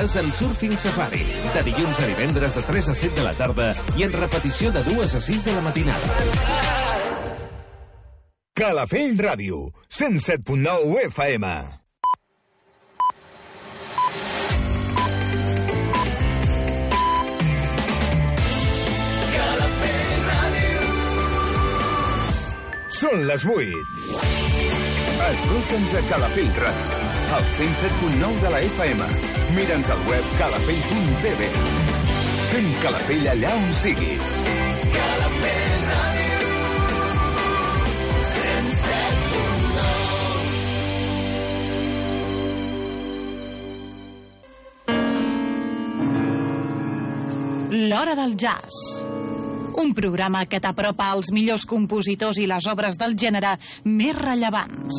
És en Surfing Safari, de dilluns a divendres de 3 a 7 de la tarda i en repetició de 2 a 6 de la matinada. Calafell Ràdio, 107.9 FM. Són les 8. Escolta'ns a Calafell Ràdio, al 107.9 de la FM. Mira'ns al web calafell.tv. Fem Calafell allà on siguis. Calafell Ràdio, 107.9. L'Hora del Jazz. Un programa que t'apropa als millors compositors i les obres del gènere més rellevants.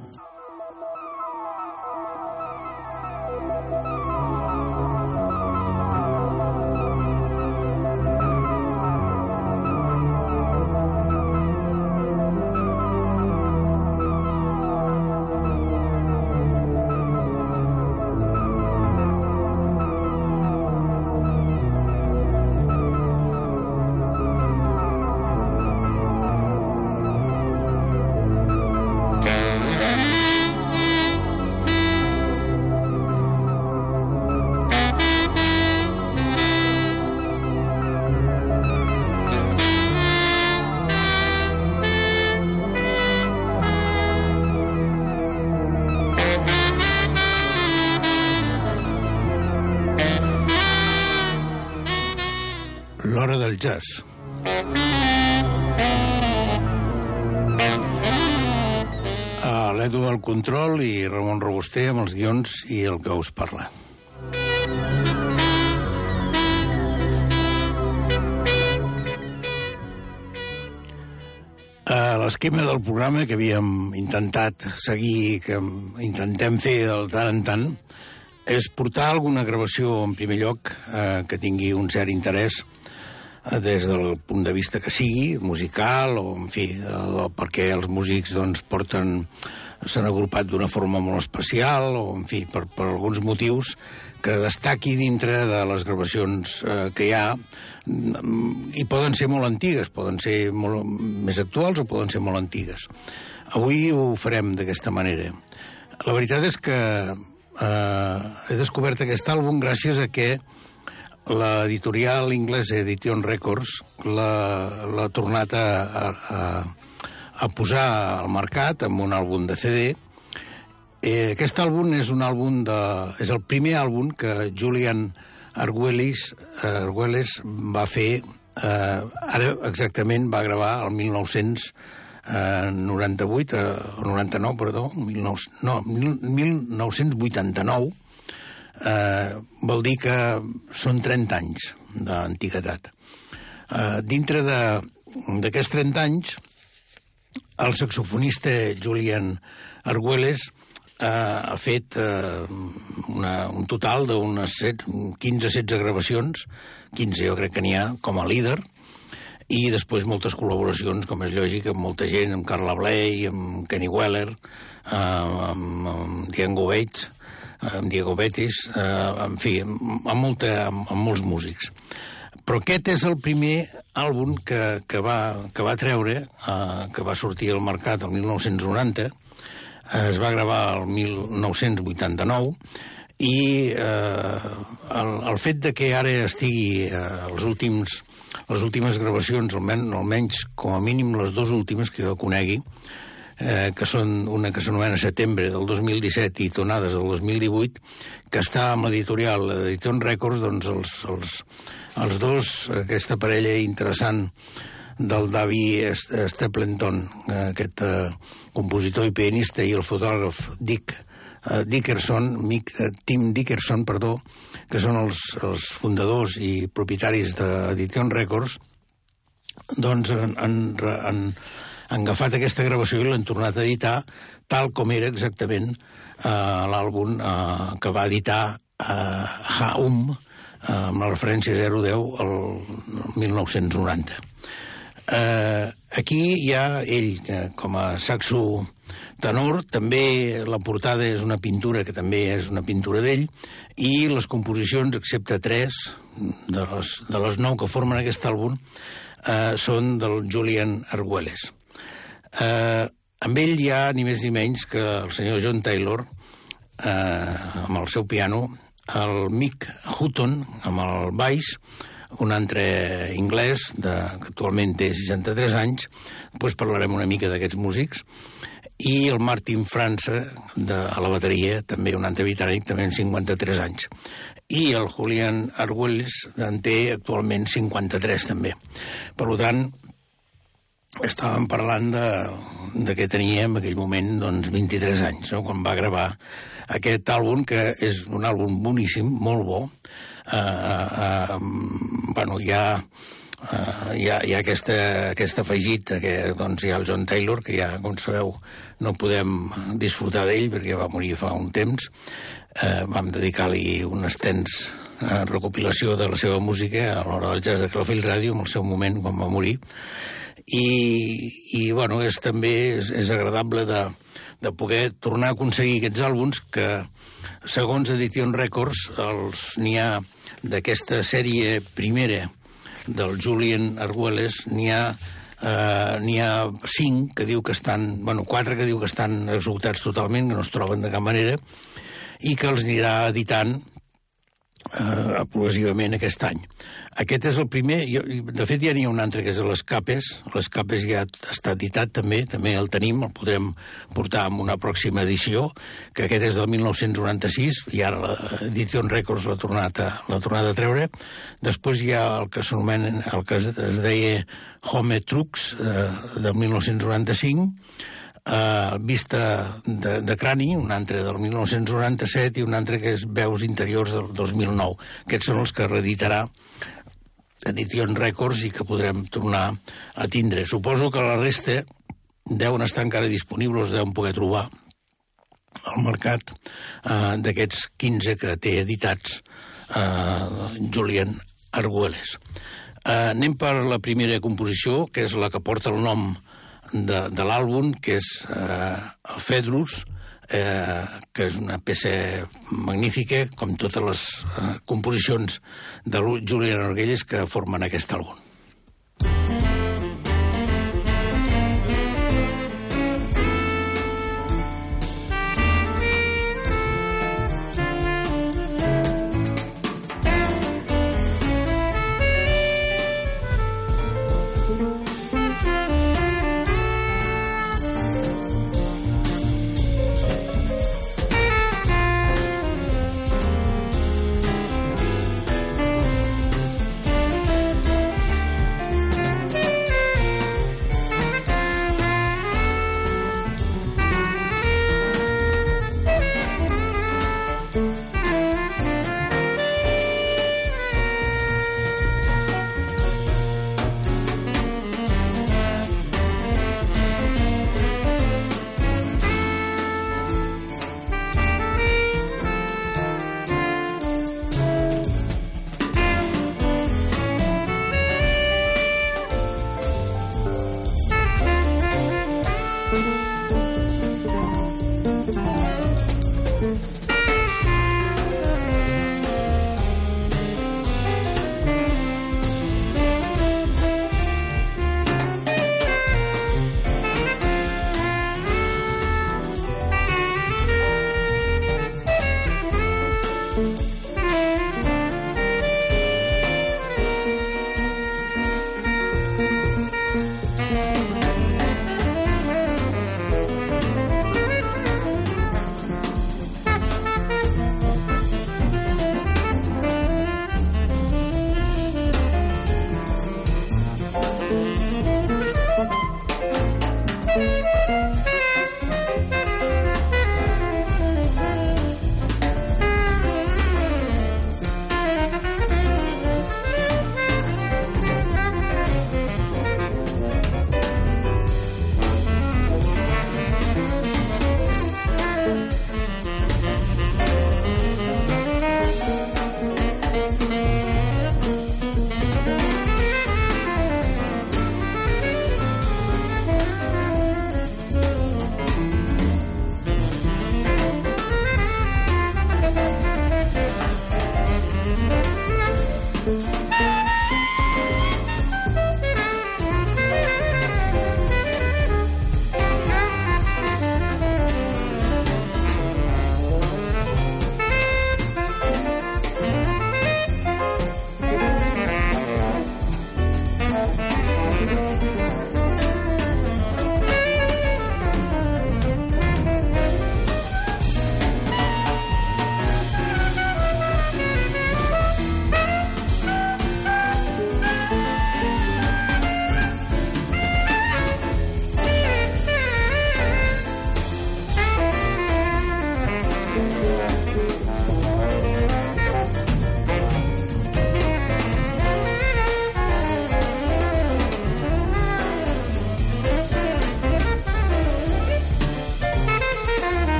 Jazz. A l'Edu del control i Ramon Robuster amb els guions i el que us parla. A l'esquema del programa que havíem intentat seguir, que intentem fer de tant en tant, és portar alguna gravació en primer lloc eh, que tingui un cert interès eh, des del punt de vista que sigui, musical, o en fi, eh, perquè els músics doncs, porten s'han agrupat d'una forma molt especial, o en fi, per, per alguns motius que destaqui dintre de les gravacions eh, que hi ha, mm, i poden ser molt antigues, poden ser molt més actuals o poden ser molt antigues. Avui ho farem d'aquesta manera. La veritat és que eh, he descobert aquest àlbum gràcies a que l'editorial anglesa Edition Records l'ha tornat a, a, a posar al mercat amb un àlbum de CD. Eh, aquest àlbum és un àlbum de... és el primer àlbum que Julian Arguelles, Arguelles va fer eh, ara exactament va gravar el 1998 eh, o 99, perdó 19, no, 1989 eh, vol dir que són 30 anys d'antiguitat. Eh, dintre d'aquests 30 anys, el saxofonista Julian Arguelles eh, ha fet eh, una, un total d'unes 15-16 gravacions, 15 jo crec que n'hi ha, com a líder, i després moltes col·laboracions, com és lògic, amb molta gent, amb Carla Bley, amb Kenny Weller, eh, amb, amb Diego Bates, amb Diego Betis, eh, en fi, amb, molta, amb, amb molts músics. Però aquest és el primer àlbum que, que, va, que va treure, eh, que va sortir al mercat el 1990, eh, es va gravar el 1989, i eh, el, el fet de que ara estigui eh, els últims, les últimes gravacions, almenys, almenys com a mínim les dues últimes que jo conegui, eh, que són una que s'anomena Setembre del 2017 i Tonades del 2018, que està amb l'editorial Edition Records, doncs els, els, els dos, aquesta parella interessant del Davi Stapleton, eh, aquest eh, compositor i pianista, i el fotògraf Dick eh, Dickerson, Mick, eh, Tim Dickerson, perdó, que són els, els fundadors i propietaris d'Edition Records, doncs han, han, han agafat aquesta gravació i l'han tornat a editar tal com era exactament eh, l'àlbum eh, que va editar eh, Haum amb la referència 010 al 1990. Eh, aquí hi ha ell, eh, com a saxo tenor, també la portada és una pintura que també és una pintura d'ell, i les composicions, excepte tres de les, de les nou que formen aquest àlbum, eh, són del Julian Arguelles. Eh, amb ell hi ha ni més ni menys que el senyor John Taylor, eh, amb el seu piano, el Mick Hutton, amb el baix, un altre anglès, de, que actualment té 63 anys, després parlarem una mica d'aquests músics, i el Martin França, de, a la bateria, també un altre britànic, també amb 53 anys. I el Julian Arguelles en té actualment 53, també. Per tant, estàvem parlant de, de què tenia en aquell moment doncs, 23 anys, no? quan va gravar aquest àlbum, que és un àlbum boníssim, molt bo. Uh, uh, bueno, hi ha, uh, hi ha, hi ha aquesta, aquest afegit que doncs, hi ha el John Taylor, que ja, com sabeu, no podem disfrutar d'ell perquè va morir fa un temps. Uh, vam dedicar-li un extens recopilació de la seva música a l'hora del jazz de Clofield Radio, en el seu moment, quan va morir. I, i bueno, és també és, és agradable de, de poder tornar a aconseguir aquests àlbums que, segons Edition Records, n'hi ha d'aquesta sèrie primera del Julian Arguelles, n'hi ha eh, n'hi ha cinc que diu que estan, bueno, quatre que diu que estan executats totalment, que no es troben de cap manera, i que els anirà editant eh, progressivament aquest any. Aquest és el primer, de fet ja n'hi ha un altre que és les Capes, les Capes ja està editat també, també el tenim, el podrem portar en una pròxima edició, que aquest és del 1996, i ara l'Edition Records l'ha tornat, a, tornat a treure. Després hi ha el que s'anomena, el que es, deia Home Trucks, eh, del 1995, eh, Vista de, de crani, un altre del 1997 i un altre que és Veus interiors del 2009. Aquests són els que reeditarà Edition Records i que podrem tornar a tindre. Suposo que la resta deuen estar encara disponibles, deuen poder trobar al mercat eh, d'aquests 15 que té editats eh, Julian Arguelles. Eh, anem per la primera composició, que és la que porta el nom de, de l'àlbum, que és eh, Fedrus, eh, que és una peça magnífica, com totes les eh, composicions de Julián Arguelles que formen aquest àlbum.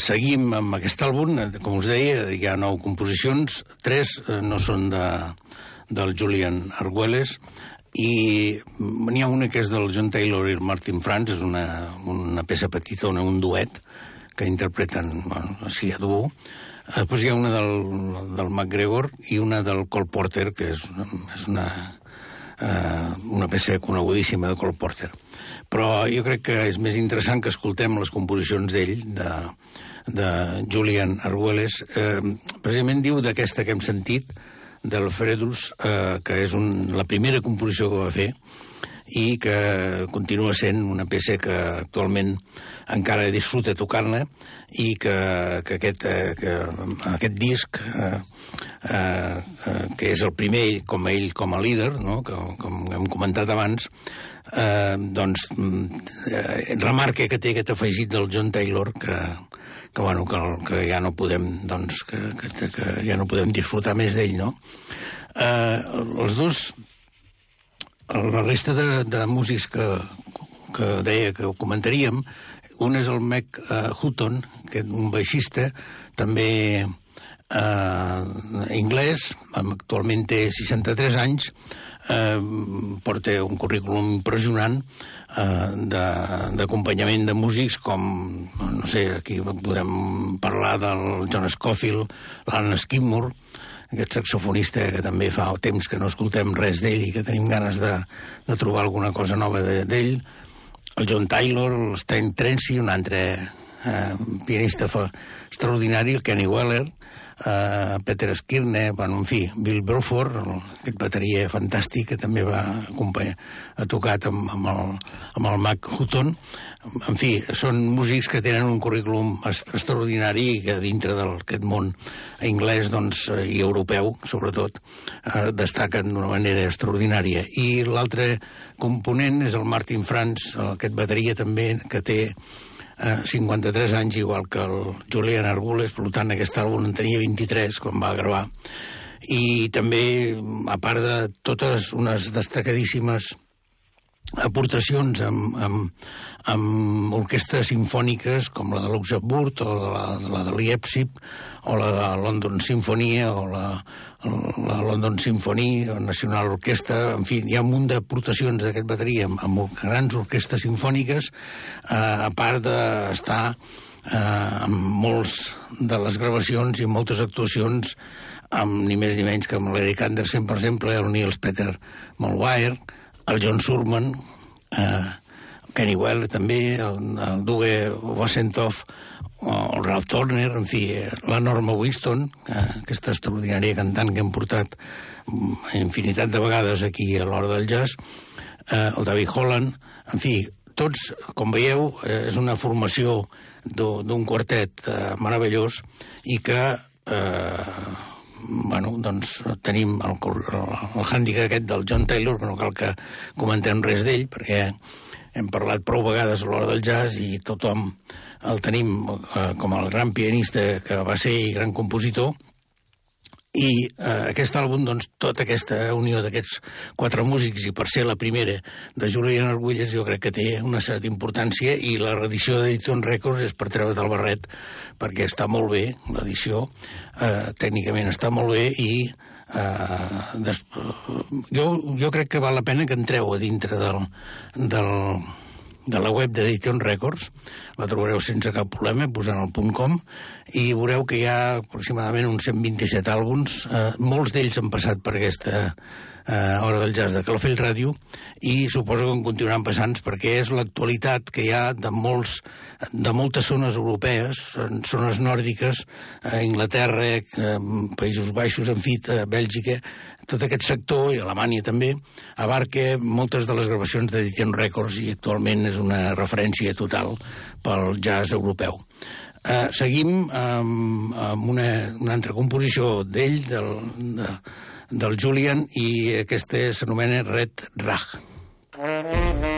Seguim amb aquest àlbum, eh, com us deia, hi ha nou composicions, tres uh, no són de, del Julian Arguelles, i n'hi ha una que és del John Taylor i Martin Franz, és una, una peça petita, una, un duet, que interpreten, bueno, així a duo. Després hi ha una del, del McGregor i una del Cole Porter, que és, és una, uh, una peça conegudíssima de Cole Porter però jo crec que és més interessant que escoltem les composicions d'ell, de, de Julian Arguelles. Eh, precisament diu d'aquesta que hem sentit, del Fredus, eh, que és un, la primera composició que va fer, i que continua sent una peça que actualment encara disfruta tocant-la i que, que, aquest, eh, que aquest disc eh, eh, eh, que és el primer com ell com a líder no? que, com hem comentat abans eh, doncs eh, remarca que té aquest afegit del John Taylor que, que, bueno, que, que ja no podem doncs, que, que, que ja no podem disfrutar més d'ell no? eh, els dos la resta de, de músics que, que deia que ho comentaríem, un és el Mac uh, Hutton, que és un baixista, també uh, inglès, actualment té 63 anys, uh, porta un currículum impressionant uh, d'acompanyament de, de músics com, no sé, aquí podem parlar del John Scofield, l'Anna Skidmore, aquest saxofonista que també fa temps que no escoltem res d'ell i que tenim ganes de, de trobar alguna cosa nova d'ell, el John Taylor, el Stan Trency, un altre eh, pianista extraordinari, el Kenny Weller, eh, Peter Skirne, bueno, en fi, Bill Bruford, aquest bateria fantàstic que també va acompanyar, ha tocat amb, amb, el, amb el Mac Hutton. En fi, són músics que tenen un currículum extraordinari i que dintre d'aquest món anglès doncs, i europeu, sobretot, eh, destaquen d'una manera extraordinària. I l'altre component és el Martin Franz, aquest bateria també, que té eh, 53 anys, igual que el Julian Arbules, per tant, aquest àlbum en tenia 23 quan va gravar. I també, a part de totes unes destacadíssimes aportacions amb, amb, amb orquestres sinfòniques com la de Luxemburg o la, la de Leipzig o la de London Symphony o la, la London Symphony o National Orquestra, en fi, hi ha un munt d'aportacions d'aquest bateria amb, amb grans orquestres sinfòniques, eh, a part d'estar eh, amb molts de les gravacions i moltes actuacions amb ni més ni menys que amb l'Eric Anderson, per exemple, el Niels Peter Molwire, el John Surman, eh, Kenny Well també, el, el Douwe Wassentoff, el Ralph Turner, en fi, la Norma Winston, eh, aquesta extraordinària cantant que hem portat mm, infinitat de vegades aquí a l'hora del jazz, eh, el David Holland, en fi, tots, com veieu, eh, és una formació d'un quartet eh, meravellós i que eh, bueno, doncs tenim el, el, el hàndicap aquest del John Taylor, que no cal que comentem res d'ell, perquè hem parlat prou vegades a l'hora del jazz i tothom el tenim eh, com el gran pianista que va ser i gran compositor, i eh, aquest àlbum, doncs, tota aquesta unió d'aquests quatre músics, i per ser la primera de Julian Arguelles, jo crec que té una certa importància, i la reedició d'Edition Records és per treure del barret, perquè està molt bé, l'edició, eh, tècnicament està molt bé, i eh, des, jo, jo crec que val la pena que entreu a dintre del, del, de la web d'Edition Records, la trobareu sense cap problema, posant el punt .com, i veureu que hi ha aproximadament uns 127 àlbums, eh, molts d'ells han passat per aquesta eh, Hora del Jazz de Calafell Ràdio, i suposo que en continuaran passant perquè és l'actualitat que hi ha de, molts, de moltes zones europees, zones nòrdiques, a Inglaterra, eh, Països Baixos, en fi, a Bèlgica, tot aquest sector, i Alemanya també, abarca moltes de les gravacions d'Edition Records i actualment és una referència total pel jazz europeu. Uh, seguim amb, amb una, una altra composició d'ell, del, de, del Julian, i aquesta s'anomena Red Rag. Eh,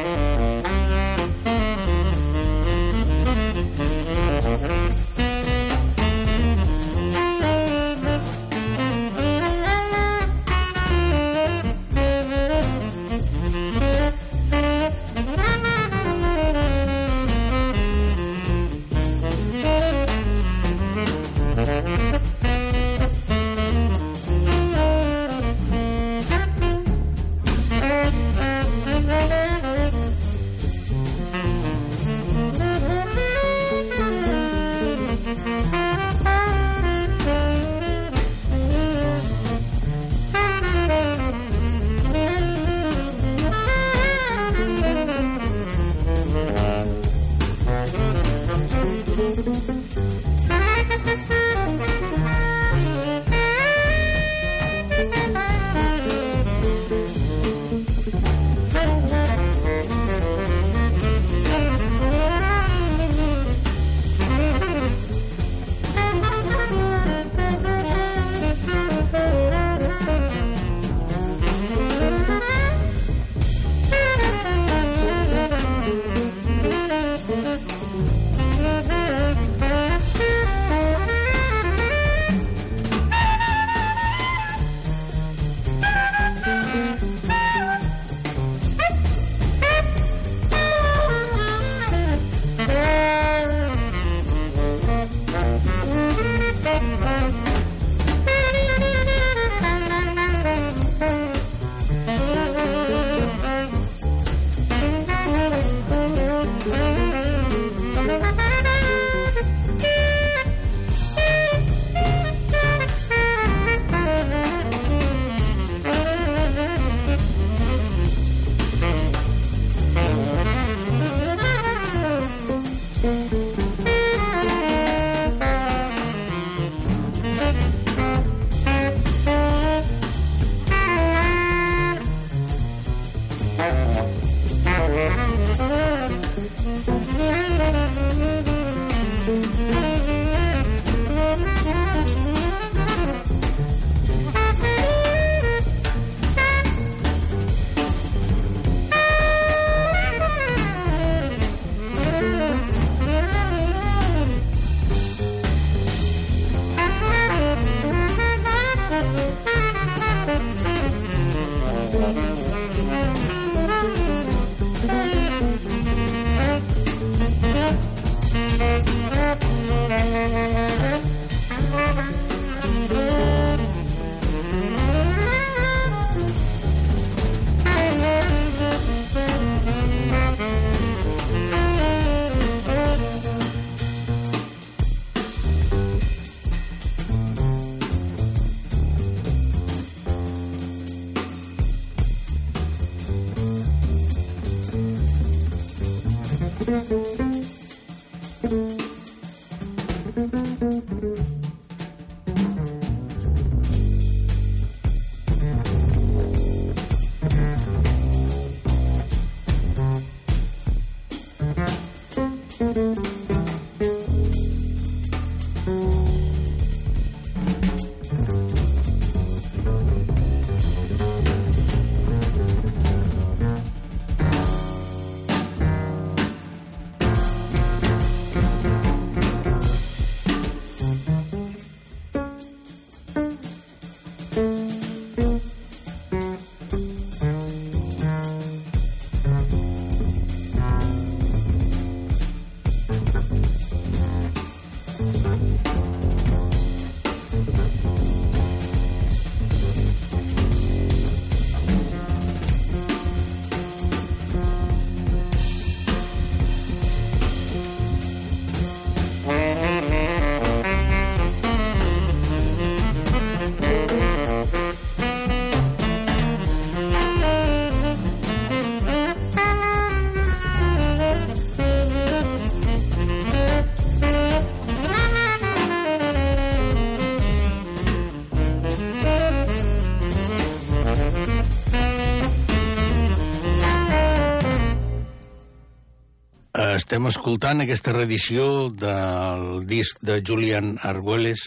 Estem escoltant aquesta reedició del disc de Julian Arguelles,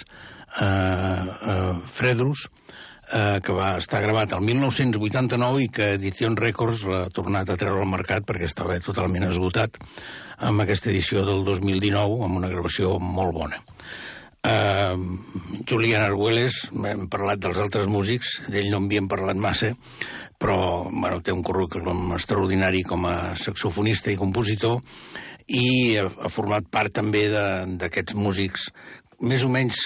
eh, eh, Fredrus, eh, que va estar gravat el 1989 i que Edition Records l'ha tornat a treure al mercat perquè estava totalment esgotat amb aquesta edició del 2019 amb una gravació molt bona. Uh, Julian Arguelles, hem parlat dels altres músics, d'ell no en havíem parlat massa, però bueno, té un currículum extraordinari com a saxofonista i compositor i ha, format part també d'aquests músics més o menys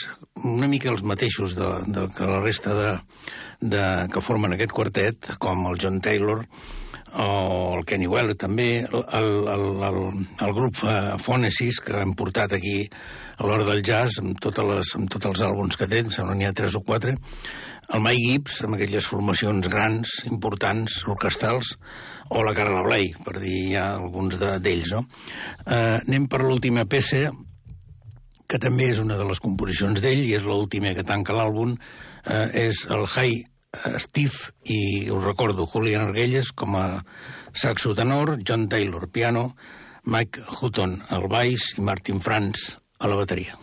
una mica els mateixos de, de, que la resta de, de, que formen aquest quartet, com el John Taylor, o el Kenny Weller també, el, el, el, el, grup uh, Phonesis, que hem portat aquí a l'hora del jazz, amb, totes les, amb tots els àlbums que tenen, sembla n'hi ha tres o quatre, el Mike Gibbs, amb aquelles formacions grans, importants, orquestrals, o la Carla Bley, per dir ja alguns de- d'ells, no? Eh, anem per l'última peça, que també és una de les composicions d'ell i és l'última que tanca l'àlbum, eh, és el High eh, Steve i us recordo Julian Arguelles com a saxo tenor, John Taylor piano, Mike Hutton al baix i Martin Franz a la bateria.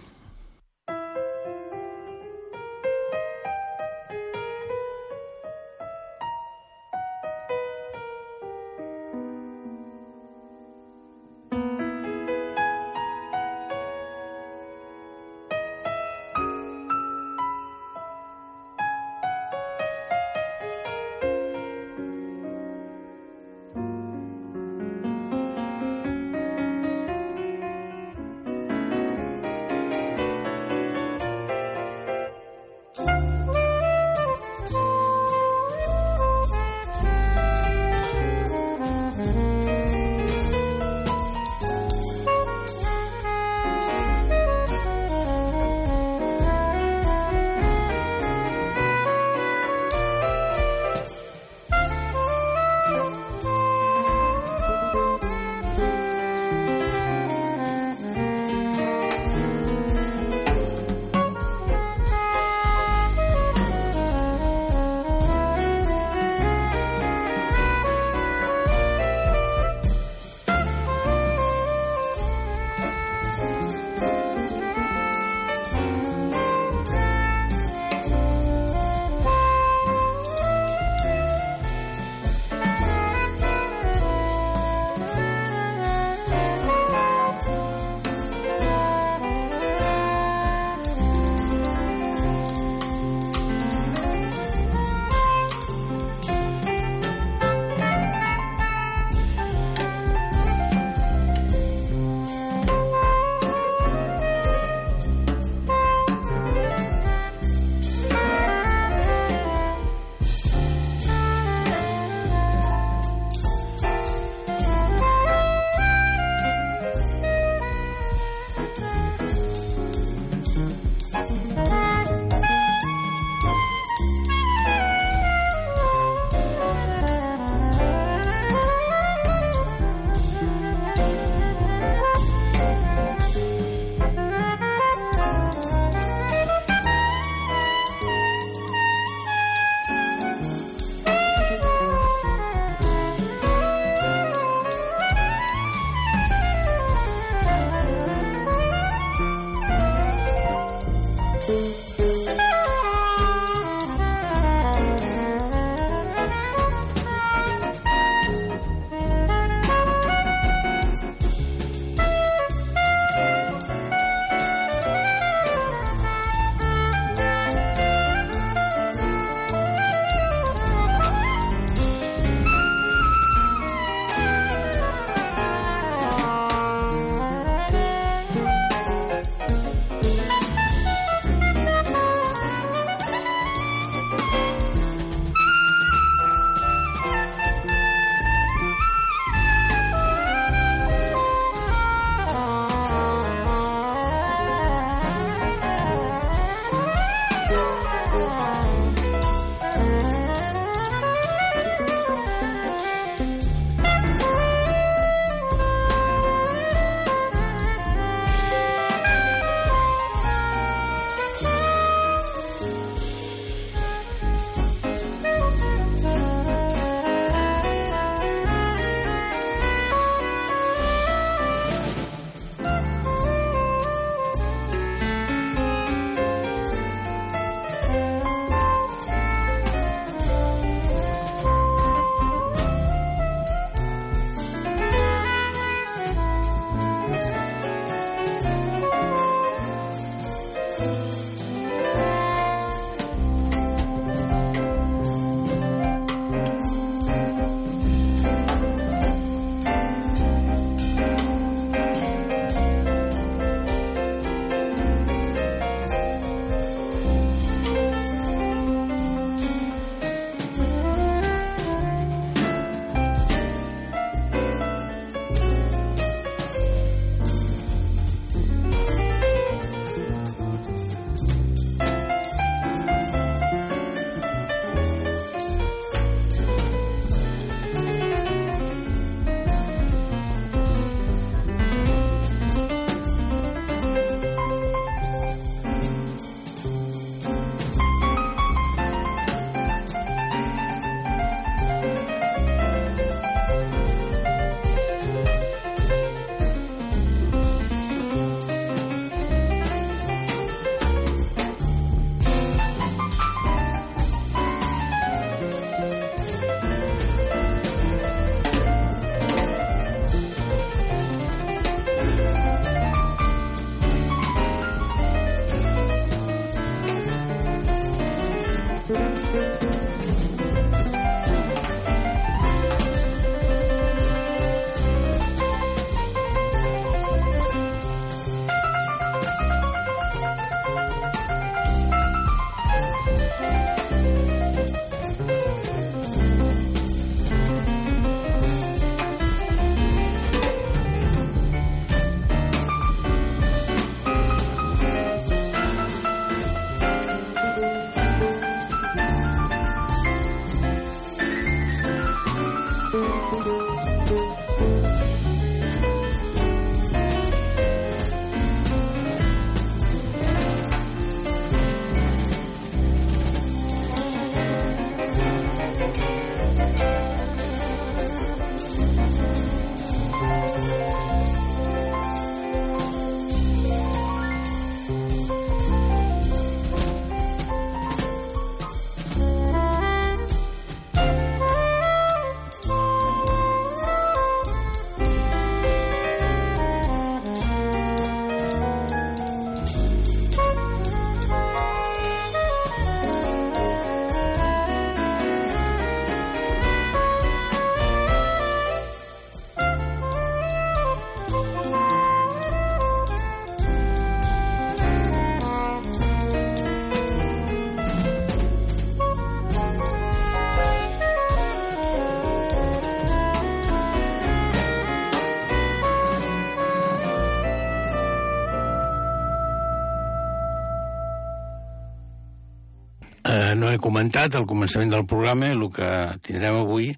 Comentat al començament del programa el que tindrem avui,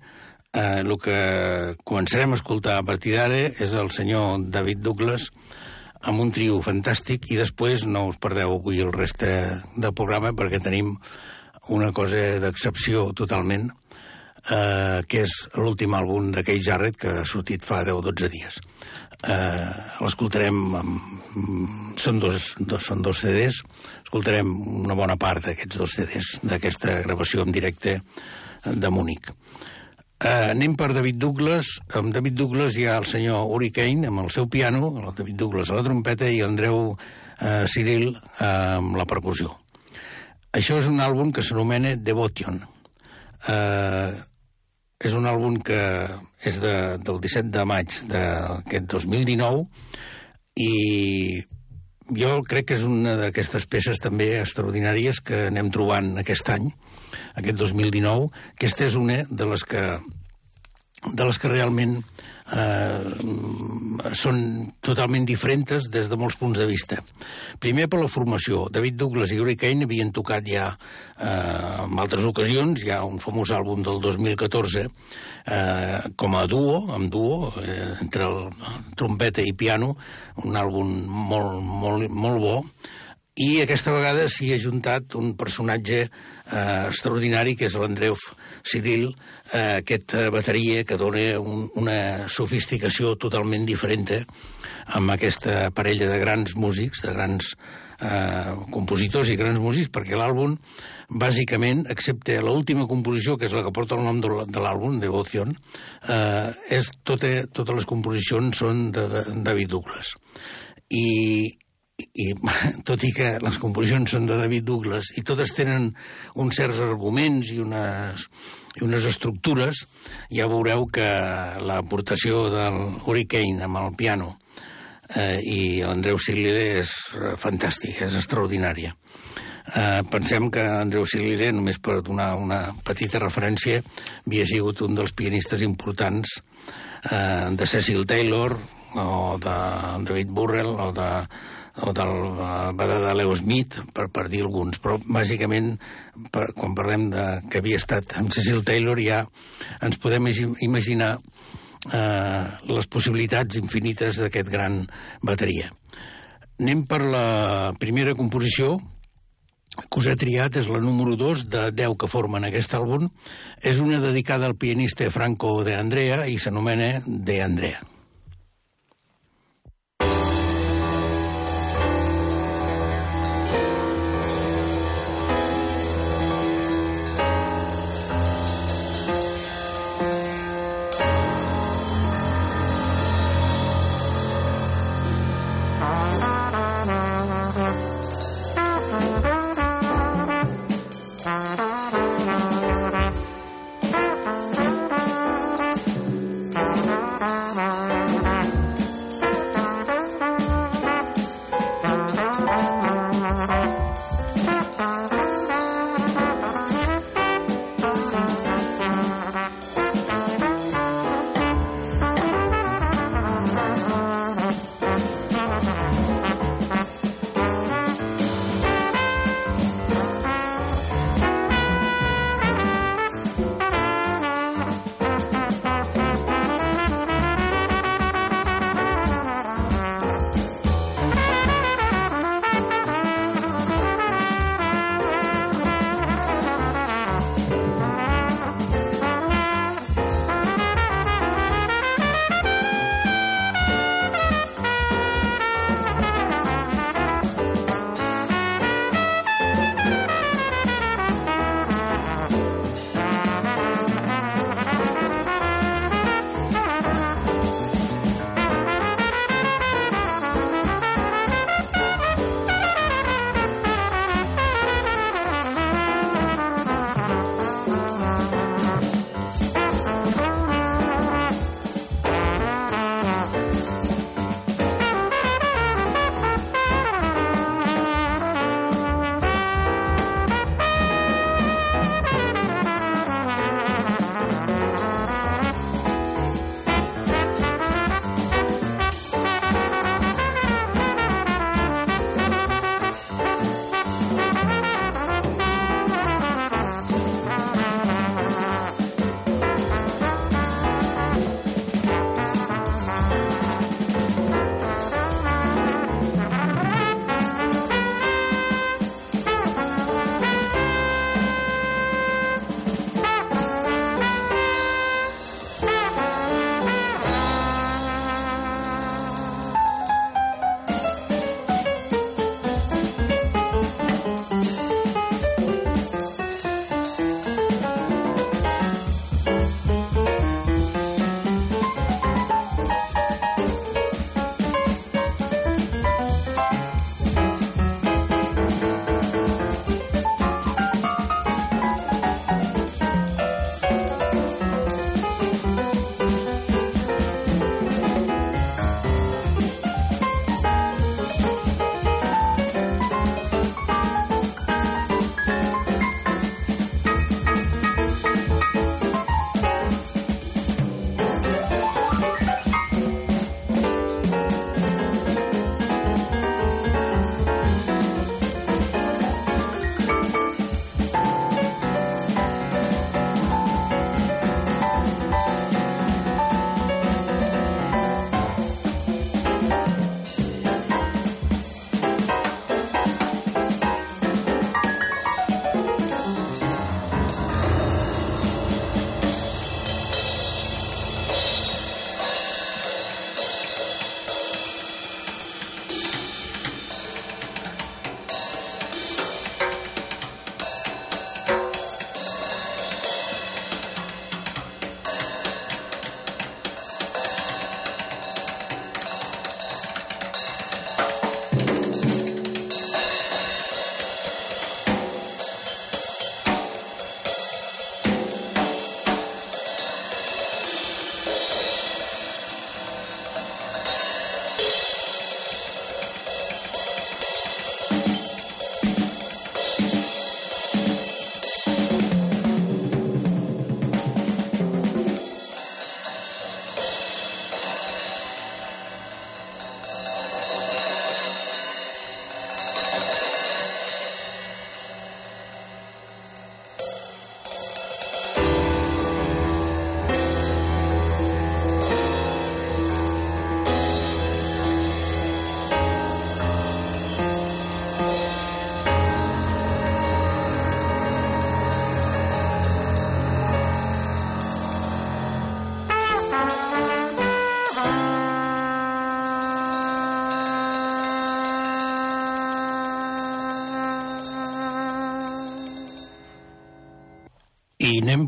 eh, el que començarem a escoltar a partir d'ara és el senyor David Douglas amb un trio fantàstic i després no us perdeu avui el reste del programa perquè tenim una cosa d'excepció totalment eh, que és l'últim àlbum de Keith Jarrett que ha sortit fa 10 o 12 dies. Eh, L'escoltarem, són, dos, dos, són dos CDs, escoltarem una bona part d'aquests dos CDs d'aquesta gravació en directe de Múnich. Uh, anem per David Douglas. Amb David Douglas hi ha el senyor Uri Kane amb el seu piano, el David Douglas a la trompeta i Andreu uh, Cyril uh, amb la percussió. Això és un àlbum que s'anomena Devotion. Uh, és un àlbum que és de, del 17 de maig d'aquest 2019 i jo crec que és una d'aquestes peces també extraordinàries que anem trobant aquest any, aquest 2019. Aquesta és una de les que, de les que realment eh, són totalment diferents des de molts punts de vista. Primer per la formació. David Douglas i Uri Kane havien tocat ja eh, en altres ocasions, ha un famós àlbum del 2014 eh, com a duo, amb duo, eh, entre el, trompeta i piano, un àlbum molt, molt, molt bo, i aquesta vegada s'hi ha juntat un personatge eh, extraordinari que és l'Andreu Cyril, eh, aquesta bateria que dona un, una sofisticació totalment diferent eh, amb aquesta parella de grans músics, de grans eh, compositors i grans músics, perquè l'àlbum, bàsicament, excepte l'última composició, que és la que porta el nom de l'àlbum, Devotion, eh, és tota, totes les composicions són de, de David Douglas. I, i tot i que les composicions són de David Douglas i totes tenen uns certs arguments i unes, i unes estructures, ja veureu que l'aportació del Hurricane amb el piano eh, i l'Andreu Silile és fantàstica, és extraordinària. Eh, pensem que Andreu Silile, només per donar una petita referència, havia sigut un dels pianistes importants eh, de Cecil Taylor o de David Burrell o de o del uh, de Leo Smith, per, per dir alguns, però bàsicament per, quan parlem de que havia estat amb Cecil Taylor ja ens podem imaginar uh, les possibilitats infinites d'aquest gran bateria. Anem per la primera composició, que us he triat és la número 2 de 10 que formen aquest àlbum. És una dedicada al pianista Franco de Andrea i s'anomena De Andrea. Bye.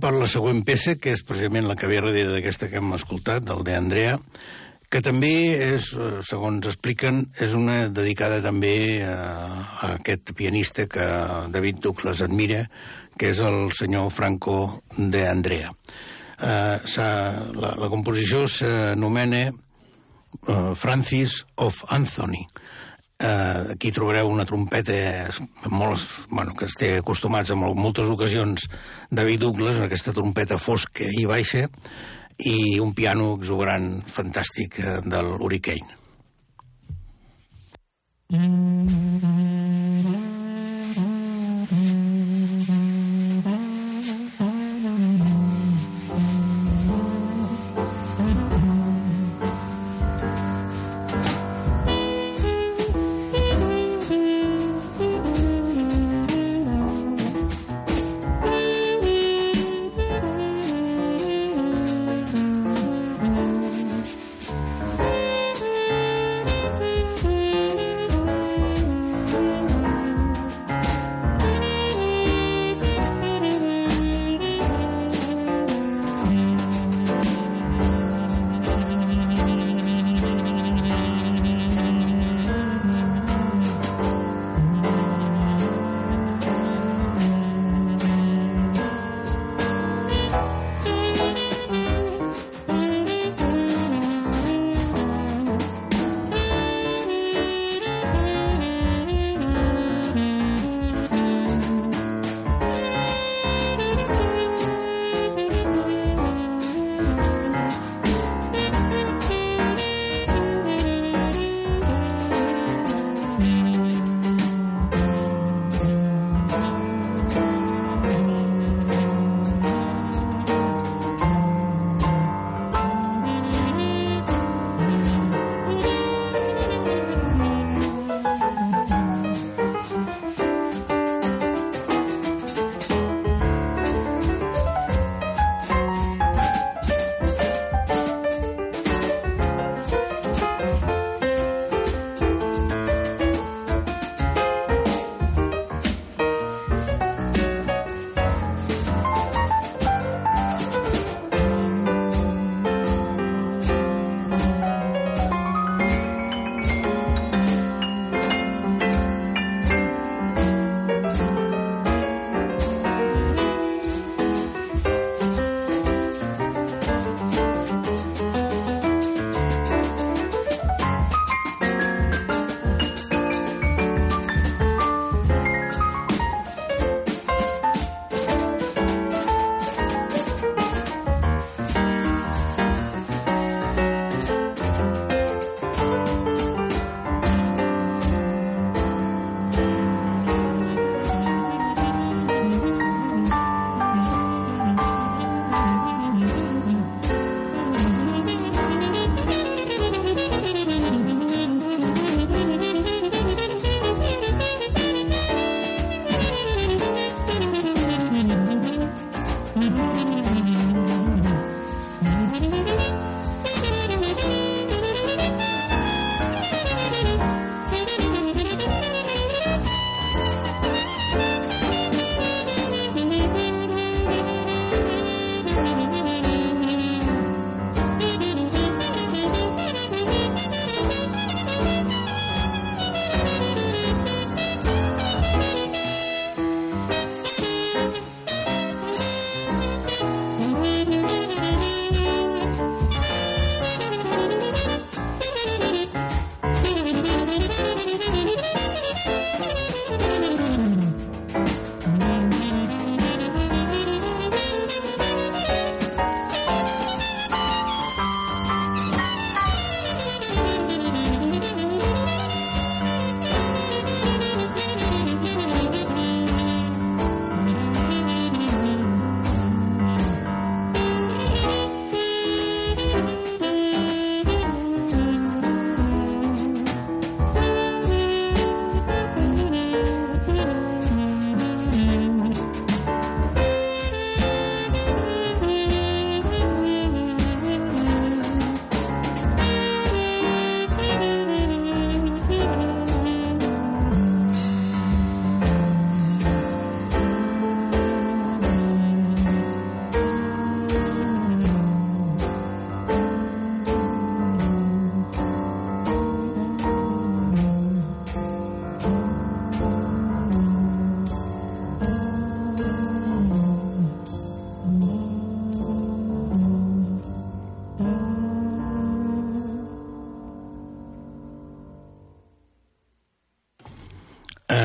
Per la següent peça, que és precisament la que ve darrere d'aquesta que hem escoltat, del de Andrea, que també és, eh, segons expliquen, és una dedicada també a, a aquest pianista que David Douglas admira, que és el senyor Franco de Andrea. Uh, la, la composició s'anomena uh, Francis of Anthony. Uh, aquí trobareu una trompeta molt, bueno, que esté acostumats en moltes ocasions David Douglas, aquesta trompeta fosca i baixa, i un piano exuberant fantàstic eh, del Hurricane. Mm -hmm.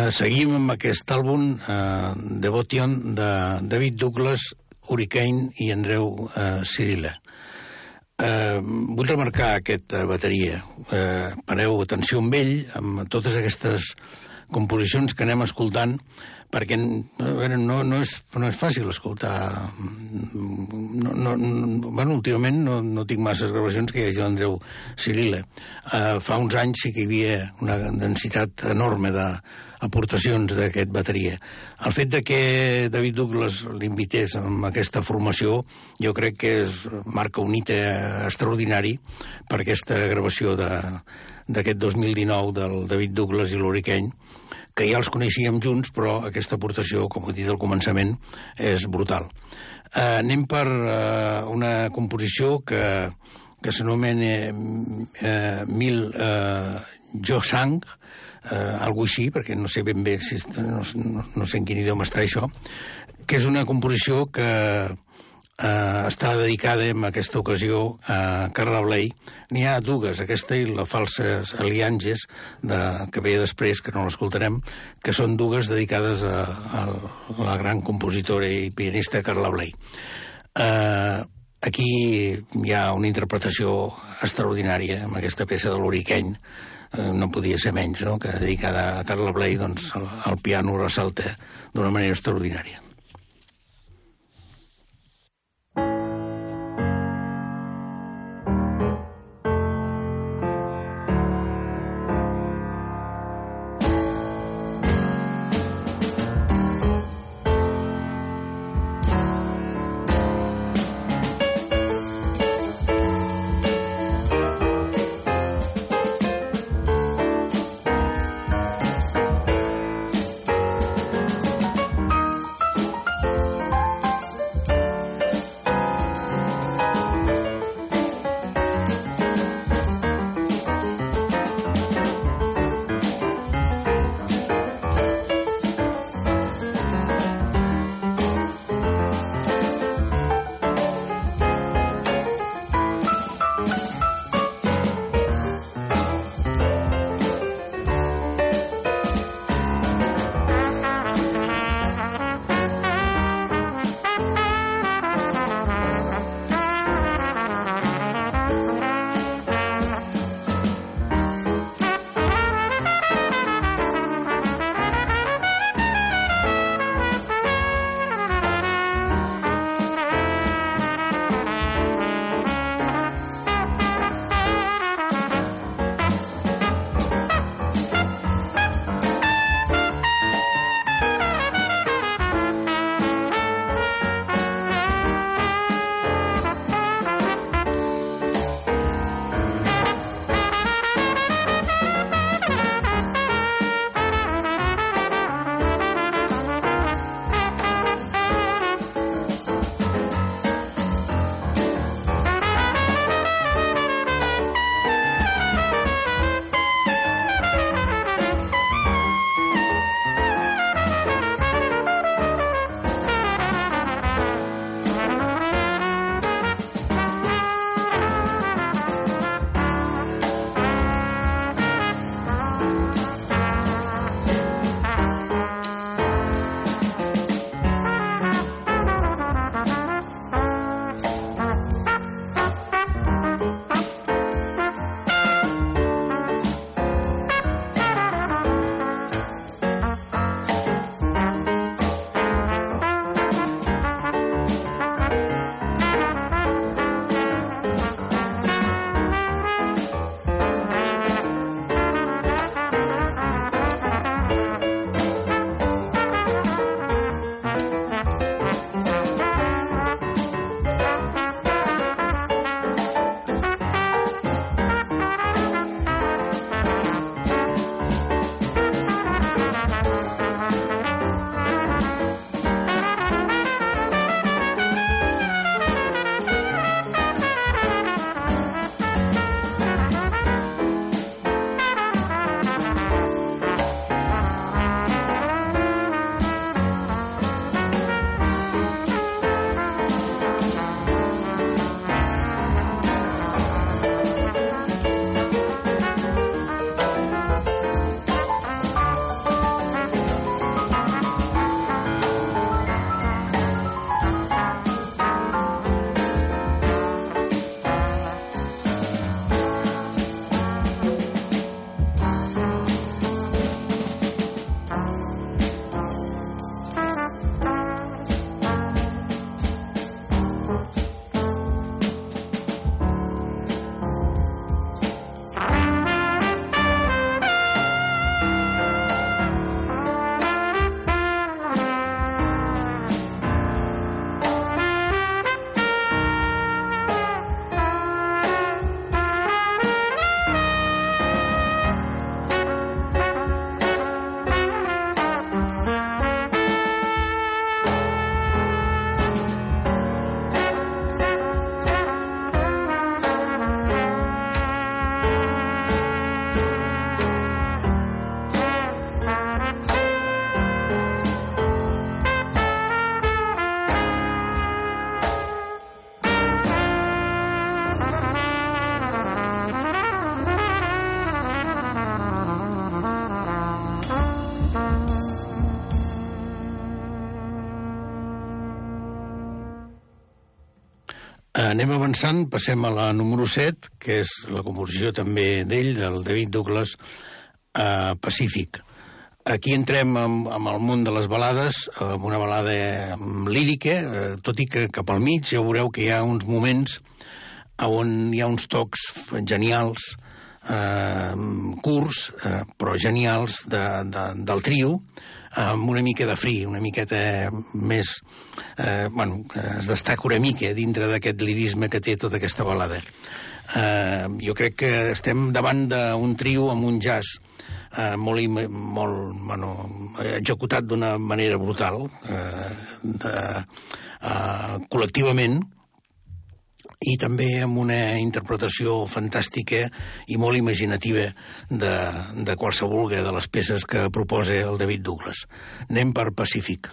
Eh, seguim amb aquest àlbum, eh, Devotion, de David Douglas, Hurricane i Andreu eh, Cirilla. Eh, vull remarcar aquesta bateria. Eh, pareu atenció amb ell, amb totes aquestes composicions que anem escoltant, perquè veure, no, no, és, no és fàcil escoltar no, no, no, bueno, últimament no, no tinc masses gravacions que hi hagi l'Andreu Cirila uh, fa uns anys sí que hi havia una densitat enorme d'aportacions d'aquest bateria el fet de que David Douglas l'invités amb aquesta formació jo crec que és, marca un hit extraordinari per aquesta gravació d'aquest 2019 del David Douglas i l'Hurricane que ja els coneixíem junts, però aquesta aportació, com he dit al començament, és brutal. Eh, anem per eh, una composició que, que s'anomena eh, Mil eh, Jo Sang, eh, algo així, perquè no sé ben bé si no, no, no sé en quin idioma està això, que és una composició que eh, està dedicada en aquesta ocasió a Carla Bley. N'hi ha dues, aquesta i la Falses Alianges, de, que ve després, que no l'escoltarem, que són dues dedicades a, a la gran compositora i pianista Carla Bley. Eh, aquí hi ha una interpretació extraordinària amb aquesta peça de l'Uriqueny, eh, no podia ser menys, no? que dedicada a Carla Bley, doncs el piano ressalta d'una manera extraordinària. Anem avançant, passem a la número 7, que és la composició també d'ell, del David Douglas, eh, Pacífic. Aquí entrem amb, amb el món de les balades, amb una balada lírica, eh, tot i que cap al mig ja veureu que hi ha uns moments on hi ha uns tocs genials, eh, curts, eh, però genials de, de, del trio, amb una mica de fri, una miqueta més... Eh, bueno, es destaca una mica dintre d'aquest lirisme que té tota aquesta balada. Eh, jo crec que estem davant d'un trio amb un jazz eh, molt, molt bueno, executat d'una manera brutal, eh, de, eh, col·lectivament, i també amb una interpretació fantàstica i molt imaginativa de, de qualsevol de les peces que proposa el David Douglas. Anem per Pacífic.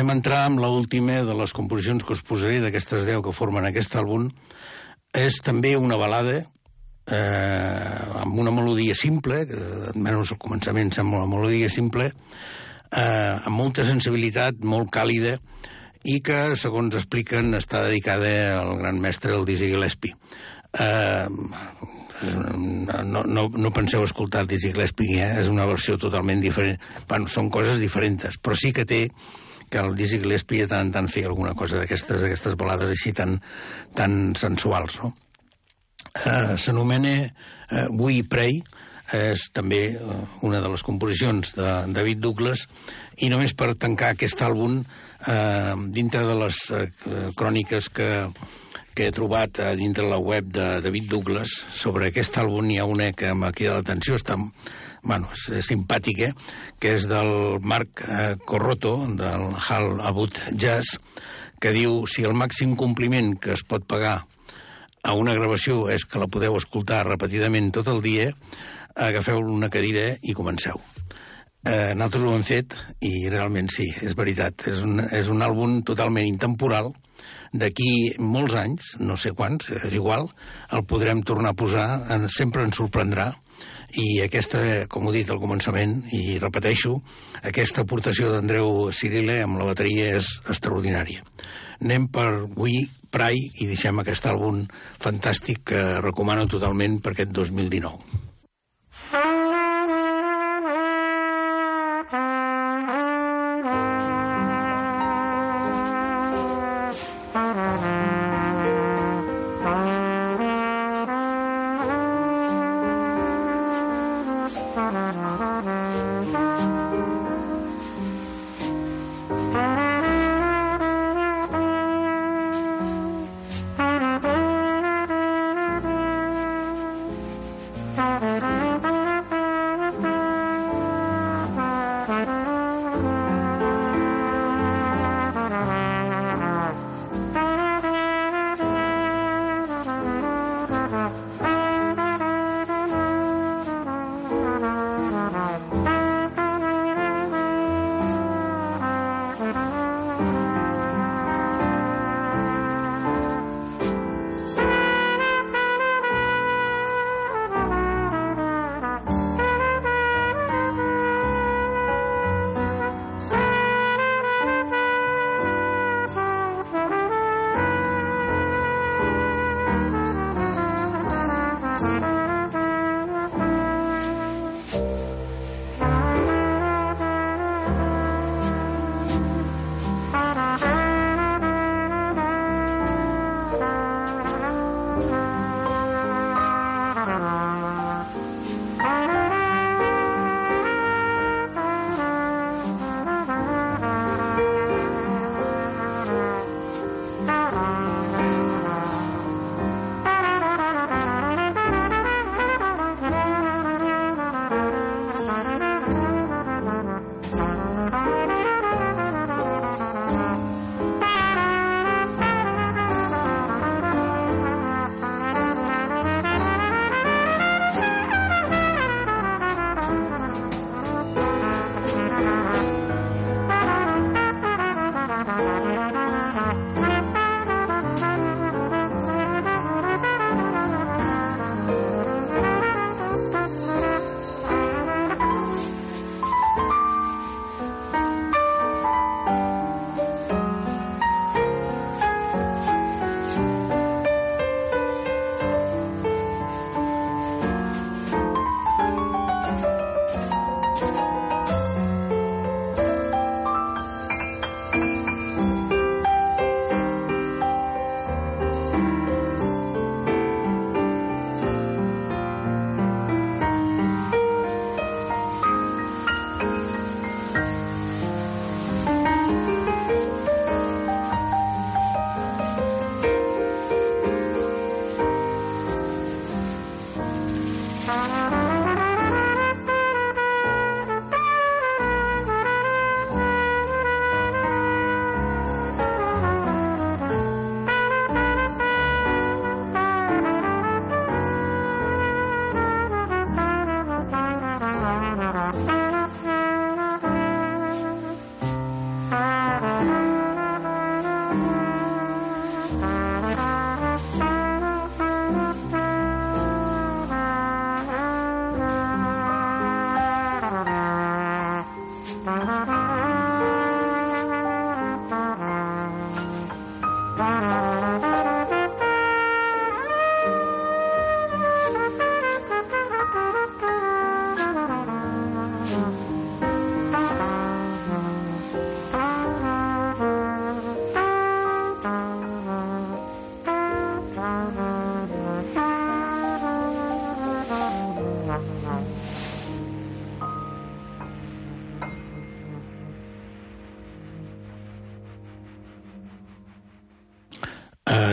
Anem a entrar amb l'última de les composicions que us posaré d'aquestes 10 que formen aquest àlbum. És també una balada eh, amb una melodia simple, que almenys al començament sembla una melodia simple, eh, amb molta sensibilitat, molt càlida, i que, segons expliquen, està dedicada al gran mestre, el Dizzy Gillespie. Eh, no, no, no penseu escoltar Dizzy Gillespie, eh? és una versió totalment diferent. Bueno, són coses diferents, però sí que té que el Dizzy Gillespie tant en tant feia alguna cosa d'aquestes aquestes balades així tan, tan sensuals, no? Eh, S'anomena eh, We Pray, és també eh, una de les composicions de David Douglas, i només per tancar aquest àlbum, eh, dintre de les eh, cròniques que, que he trobat a dintre la web de David Douglas sobre aquest àlbum hi ha una que m'ha cridat l'atenció, està bueno, és, és simpàtic, eh? que és del Marc eh, Corroto, del Hal Abut Jazz, que diu si el màxim compliment que es pot pagar a una gravació és que la podeu escoltar repetidament tot el dia, agafeu una cadira i comenceu. Eh, nosaltres ho hem fet i realment sí, és veritat. És un, és un àlbum totalment intemporal. D'aquí molts anys, no sé quants, és igual, el podrem tornar a posar, en, sempre ens sorprendrà i aquesta, com ho he dit al començament, i repeteixo, aquesta aportació d'Andreu Cirile amb la bateria és extraordinària. Anem per We Pray i deixem aquest àlbum fantàstic que recomano totalment per aquest 2019.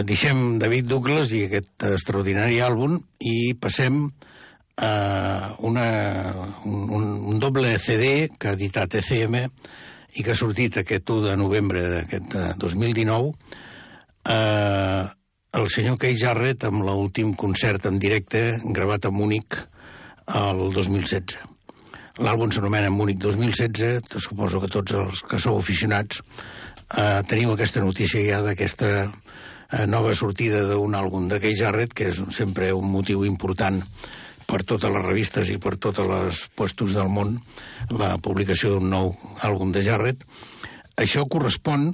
Deixem David Douglas i aquest extraordinari àlbum i passem a una, un, un, doble CD que ha editat ECM i que ha sortit aquest 1 de novembre d'aquest 2019 eh, el senyor Kay Jarrett amb l'últim concert en directe gravat a Múnich el 2016. L'àlbum s'anomena Múnich 2016, suposo que tots els que sou aficionats eh, teniu aquesta notícia ja d'aquesta eh, nova sortida d'un àlbum de Kay Jarrett, que és sempre un motiu important per totes les revistes i per totes les puestos del món la publicació d'un nou àlbum de Jarrett. Això correspon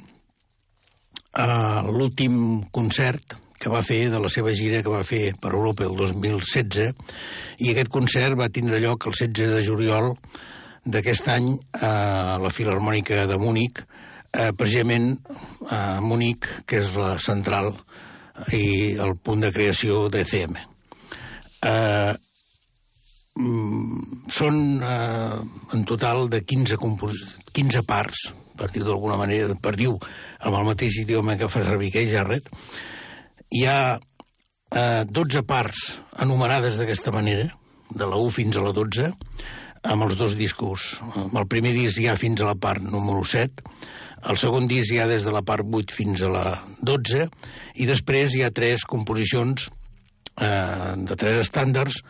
a l'últim concert que va fer de la seva gira que va fer per Europa el 2016 i aquest concert va tindre lloc el 16 de juliol d'aquest any a la Filarmònica de Múnich, eh, precisament a Múnich, que és la central i el punt de creació d'ECM. Eh, mm, són eh, en total de 15, 15 parts, per dir d'alguna manera, per dir amb el mateix idioma que fa servir Kay Jarrett, hi ha eh, 12 parts enumerades d'aquesta manera, de la 1 fins a la 12, amb els dos discos. El primer disc hi ha fins a la part número 7, el segon disc hi ha des de la part 8 fins a la 12, i després hi ha tres composicions eh, de tres estàndards,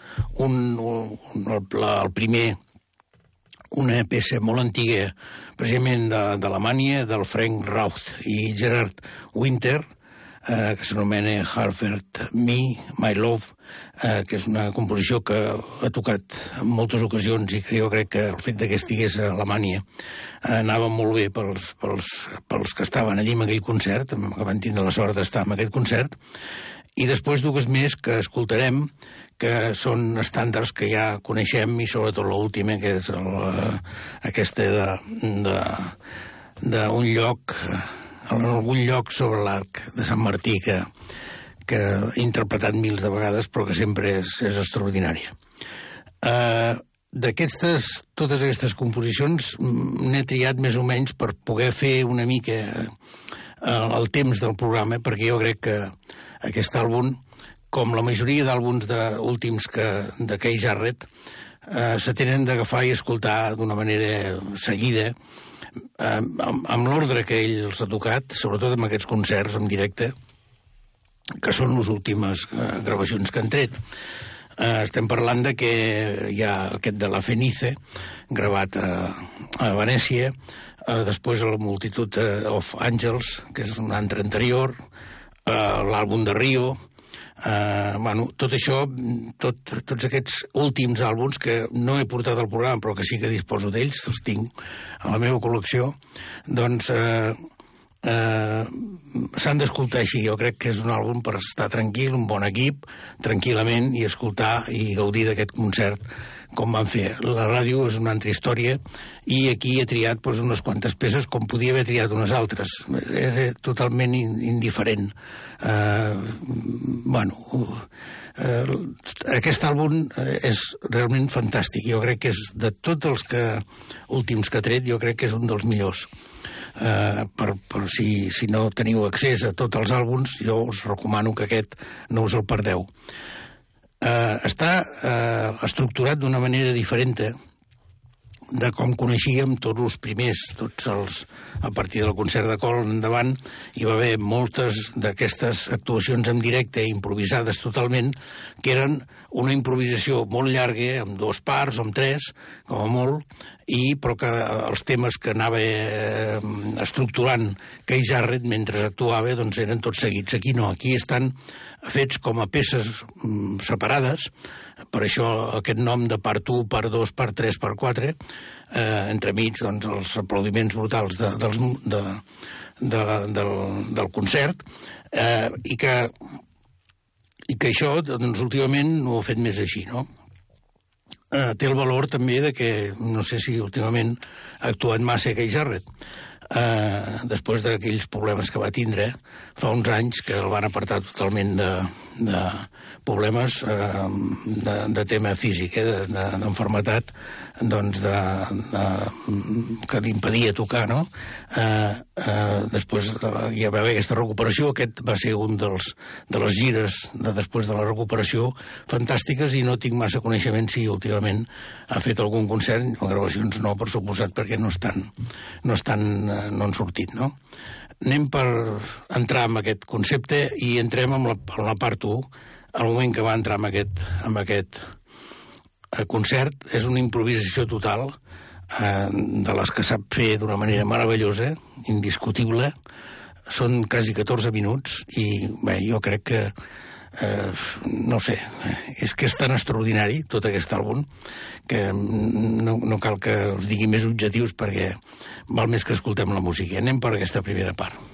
un, un, el, el primer una peça molt antiga, precisament d'Alemanya, de, del Frank Rauth i Gerard Winter, que s'anomena Harvard Me, My Love, eh, que és una composició que ha tocat en moltes ocasions i que jo crec que el fet que estigués a Alemanya eh, anava molt bé pels, pels, pels que estaven allí en aquell concert, que van tindre la sort d'estar en aquest concert, i després dues més que escoltarem, que són estàndards que ja coneixem i sobretot l'última, que és el, eh, aquesta d'un lloc, en algun lloc sobre l'arc de Sant Martí, que, que he interpretat mils de vegades, però que sempre és, és extraordinària. Uh, D'aquestes, totes aquestes composicions n'he triat més o menys per poder fer una mica uh, el temps del programa, perquè jo crec que aquest àlbum com la majoria d'àlbums últims que, de Kay Jarrett, eh, se tenen d'agafar i escoltar d'una manera seguida, eh, amb, amb l'ordre que ell els ha tocat, sobretot amb aquests concerts en directe, que són les últimes eh, gravacions que han tret. Eh, estem parlant de que hi ha aquest de la Fenice, gravat a, a Venècia, eh, després la multitud of Angels, que és un altre anterior, eh, l'àlbum de Rio, Uh, bueno, tot això, tot, tots aquests últims àlbums que no he portat al programa però que sí que disposo d'ells, els tinc a la meva col·lecció, doncs uh, uh, s'han d'escoltar així. Jo crec que és un àlbum per estar tranquil, un bon equip, tranquil·lament, i escoltar i gaudir d'aquest concert com van fer. La ràdio és una altra història i aquí he triat doncs, unes quantes peces com podia haver triat unes altres. És eh, totalment indiferent. Uh, bueno, uh, aquest àlbum és realment fantàstic. Jo crec que és de tots els que, últims que ha tret, jo crec que és un dels millors. Uh, per, per si, si no teniu accés a tots els àlbums, jo us recomano que aquest no us el perdeu eh, està eh, estructurat d'una manera diferent de com coneixíem tots els primers, tots els, a partir del concert de Col endavant, hi va haver moltes d'aquestes actuacions en directe, improvisades totalment, que eren una improvisació molt llarga, amb dos parts amb tres, com a molt, i, però que els temes que anava eh, estructurant Kay Jarrett mentre actuava doncs eren tots seguits. Aquí no, aquí estan fets com a peces mm, separades, per això aquest nom de part 1, part 2, part 3, part 4, eh, entremig doncs, els aplaudiments brutals de, dels, de, de, del, del concert, eh, i, que, i que això, doncs, últimament no ho ha fet més així, no? Eh, té el valor també de que, no sé si últimament ha actuat massa que Jarrett, eh, després d'aquells problemes que va tindre fa uns anys que el van apartar totalment de, de problemes eh, de, de tema físic, eh, d'enfermetat, de, doncs, de, de, que li impedia tocar, no? Eh, eh, després hi va haver aquesta recuperació, aquest va ser un dels, de les gires de després de la recuperació fantàstiques i no tinc massa coneixement si últimament ha fet algun concert, o gravacions no, per suposat, perquè no estan, no estan, eh, no han sortit, no? Anem per entrar en aquest concepte i entrem en la, en la part 1. El moment que va entrar en aquest, en aquest eh, concert és una improvisació total eh, de les que sap fer d'una manera meravellosa, indiscutible. Són quasi 14 minuts i bé, jo crec que eh, no sé, és que és tan extraordinari tot aquest àlbum que no, no cal que us digui més objectius perquè val més que escoltem la música. Anem per aquesta primera part.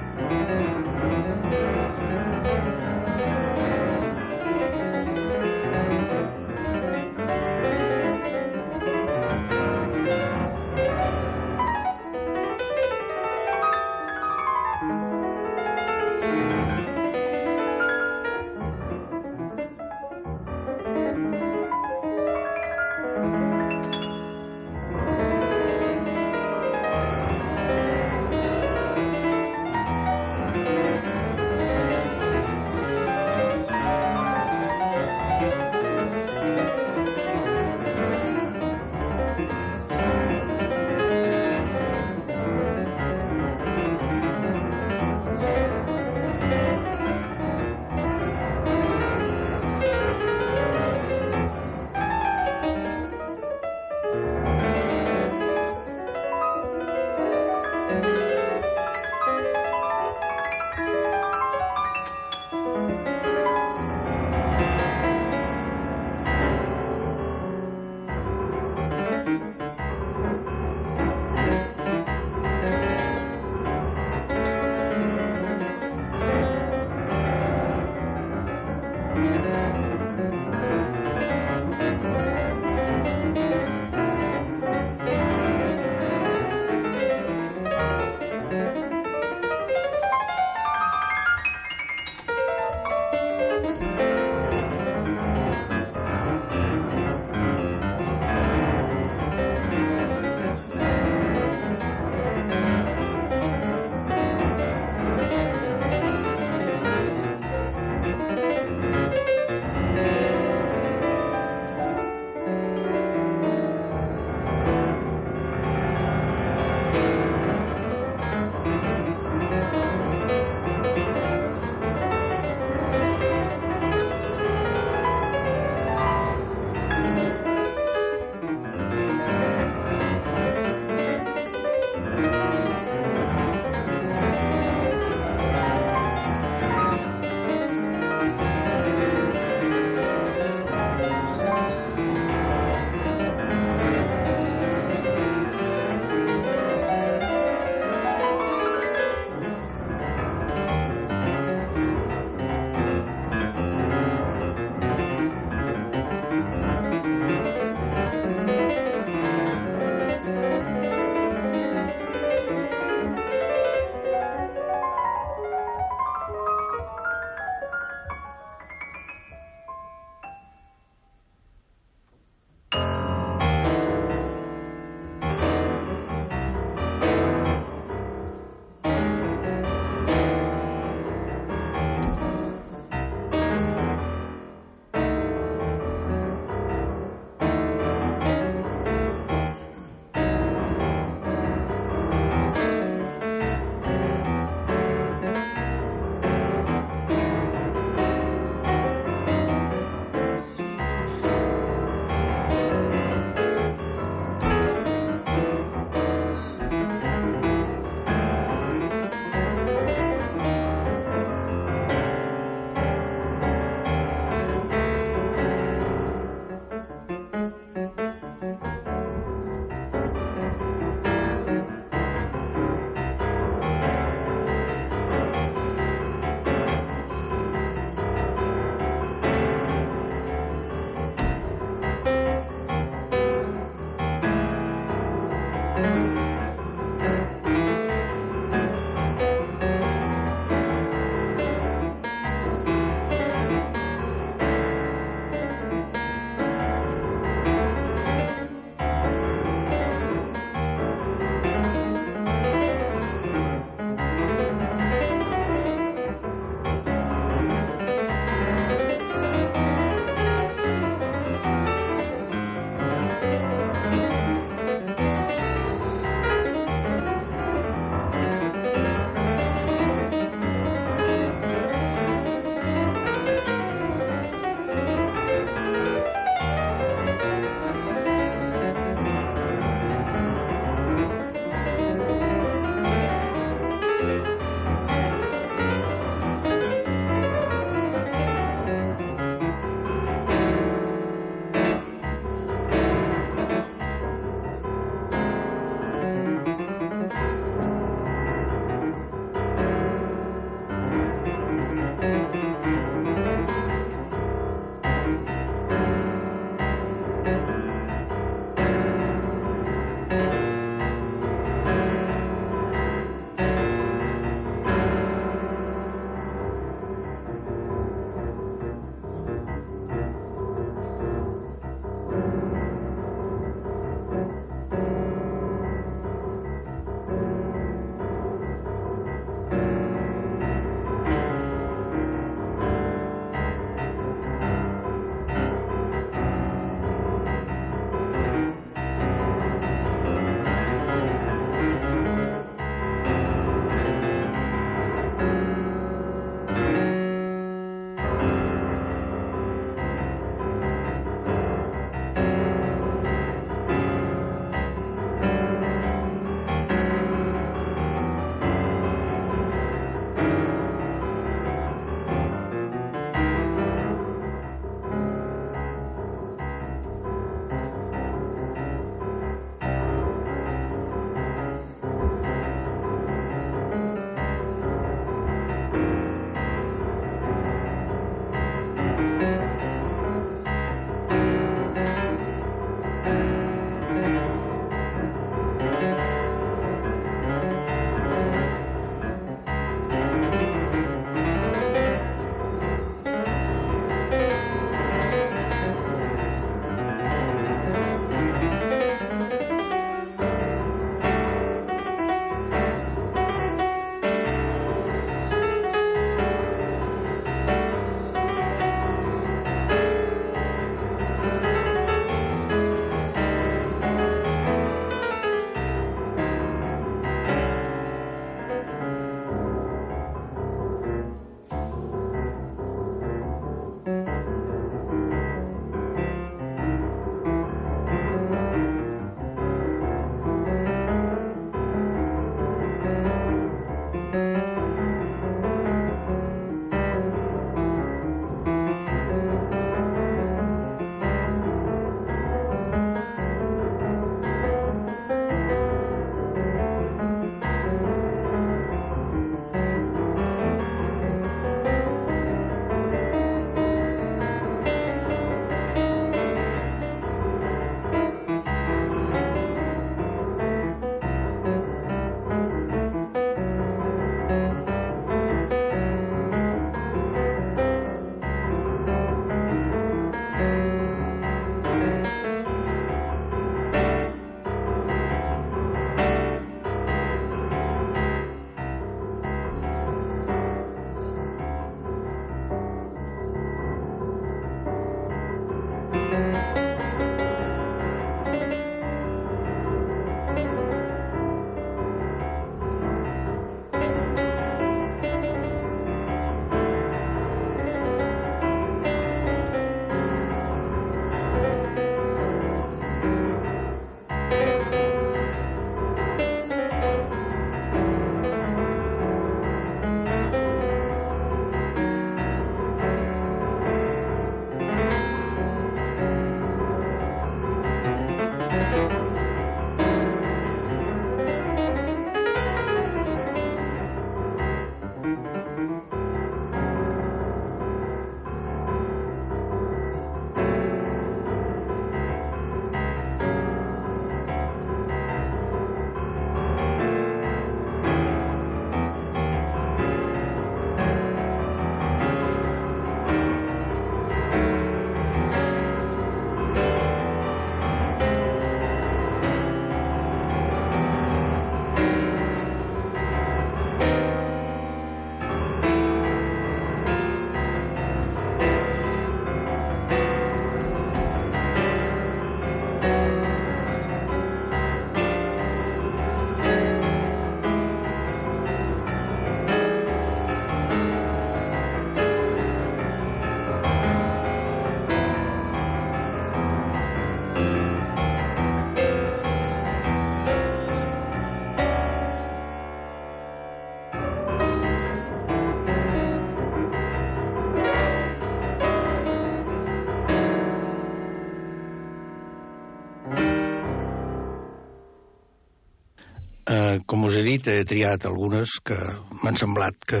Dit, he triat algunes que m'han semblat que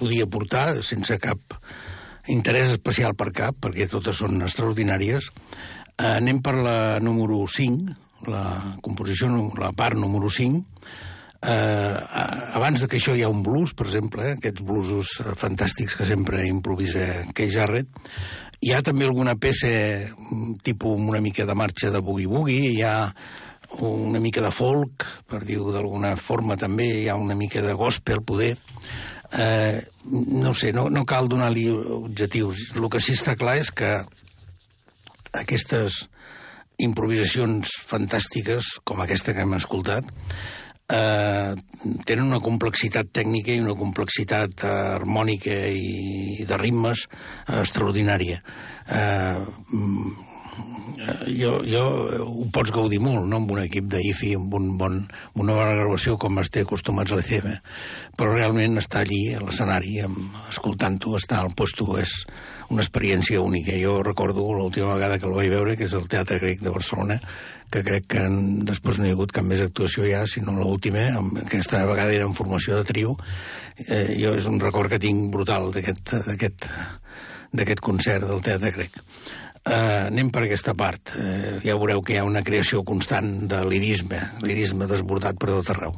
podia portar sense cap interès especial per cap, perquè totes són extraordinàries. Eh, anem per la número 5, la composició, la part número 5. Eh, abans de que això hi ha un blues, per exemple, eh, aquests bluesos fantàstics que sempre improvisa Kay Jarrett, hi ha també alguna peça mm, tipus una mica de marxa de boogie-boogie, hi ha una mica de folk, per dir-ho d'alguna forma també, hi ha una mica de gospel, poder. Eh, no sé, no, no cal donar-li objectius. El que sí està clar és que aquestes improvisacions fantàstiques, com aquesta que hem escoltat, eh, tenen una complexitat tècnica i una complexitat eh, harmònica i de ritmes eh, extraordinària. Eh, jo, jo ho pots gaudir molt, no?, amb un equip d'IFI, amb, un bon, amb una bona gravació com es té acostumats a l'ECM, però realment estar allí, a l'escenari, escoltant-ho, estar al posto, és una experiència única. Jo recordo l'última vegada que el vaig veure, que és el Teatre Grec de Barcelona, que crec que en, després no hi ha hagut cap més actuació ja, sinó l'última, aquesta vegada era en formació de trio. Eh, jo és un record que tinc brutal d'aquest concert del Teatre Grec. Uh, anem per aquesta part. Uh, ja veureu que hi ha una creació constant de lirisme, lirisme desbordat per tot arreu.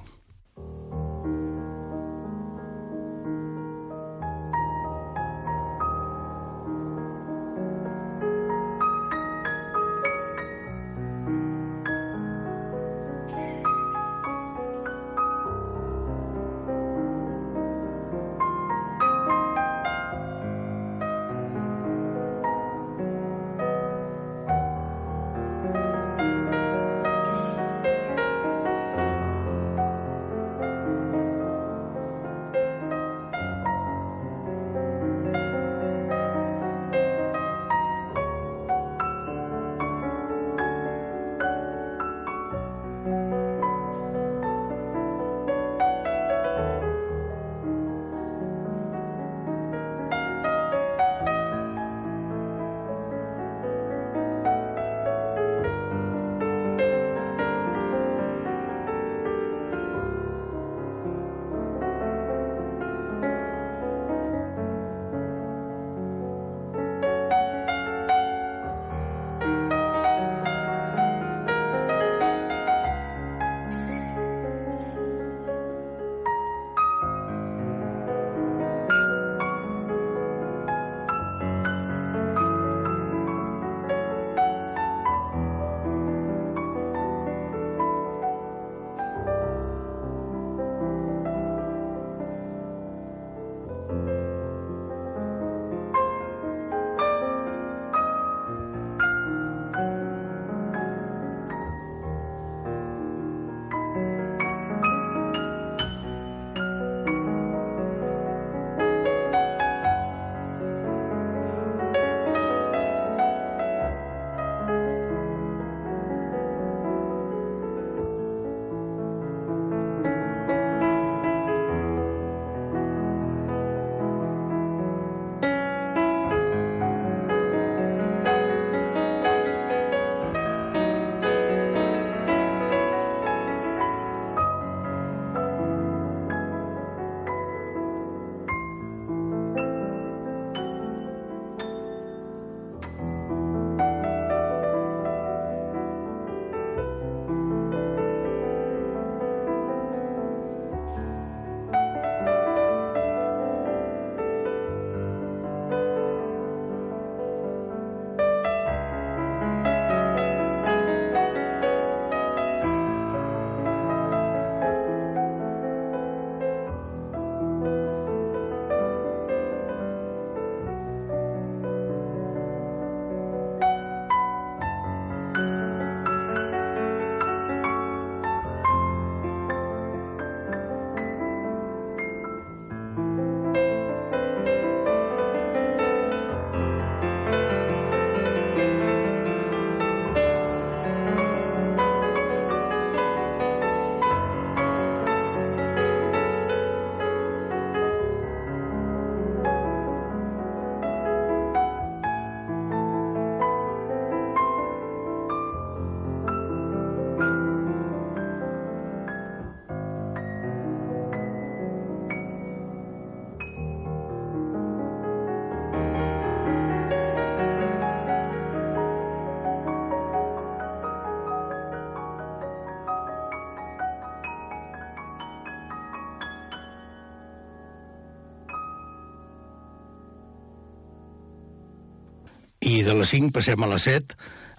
I de les 5 passem a les 7.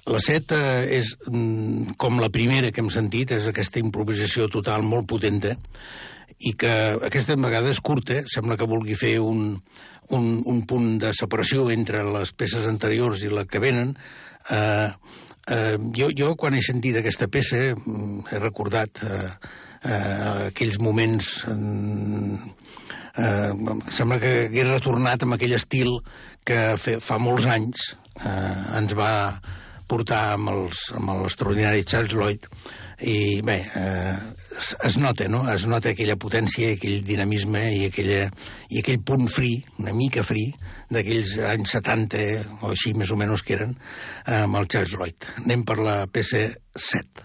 La 7 eh, és mm, com la primera que hem sentit, és aquesta improvisació total molt potenta i que aquesta vegada és curta, sembla que vulgui fer un, un, un punt de separació entre les peces anteriors i la que venen. Eh, eh, jo, jo, quan he sentit aquesta peça, mm, he recordat eh, eh, aquells moments... Eh, eh, sembla que hagués retornat amb aquell estil que fe, fa molts anys eh, ens va portar amb, els, amb l'extraordinari Charles Lloyd i bé, eh, es, es nota, no? Es nota aquella potència, aquell dinamisme i, aquella, i aquell punt fri, una mica fri, d'aquells anys 70 o així més o menys que eren, eh, amb el Charles Lloyd. Anem per la PC7,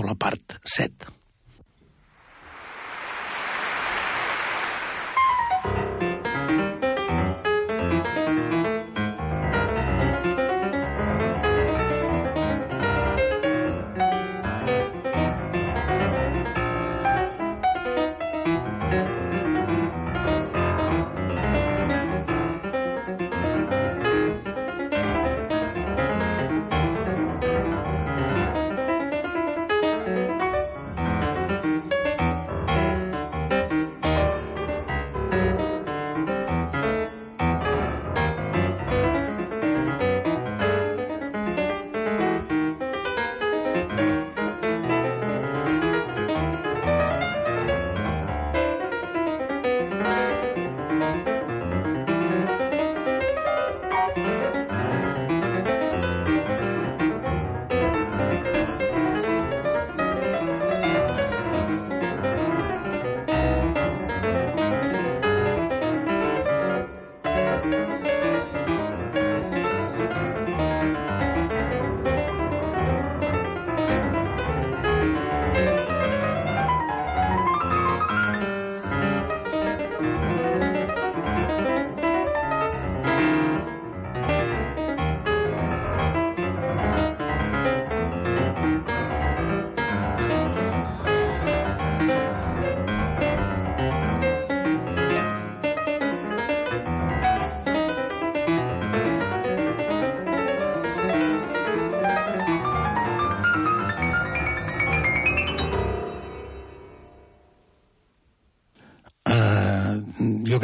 o la part 7.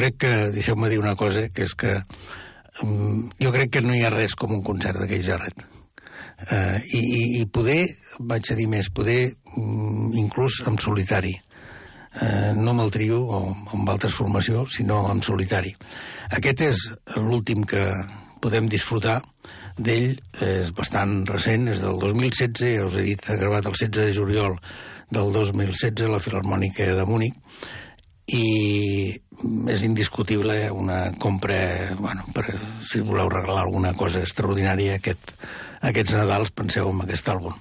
Crec que, deixeu-me dir una cosa, que és que um, jo crec que no hi ha res com un concert d'aquell Jarret. Uh, i, i poder, vaig a dir més, poder um, inclús en solitari. Uh, no amb el trio o amb altres formacions, sinó en solitari. Aquest és l'últim que podem disfrutar d'ell, és bastant recent, és del 2016, ja us he dit, ha gravat el 16 de juliol del 2016 a la Filarmònica de Múnich, i és indiscutible una compra, bueno, per, si voleu regalar alguna cosa extraordinària aquest, aquests Nadals, penseu en aquest àlbum.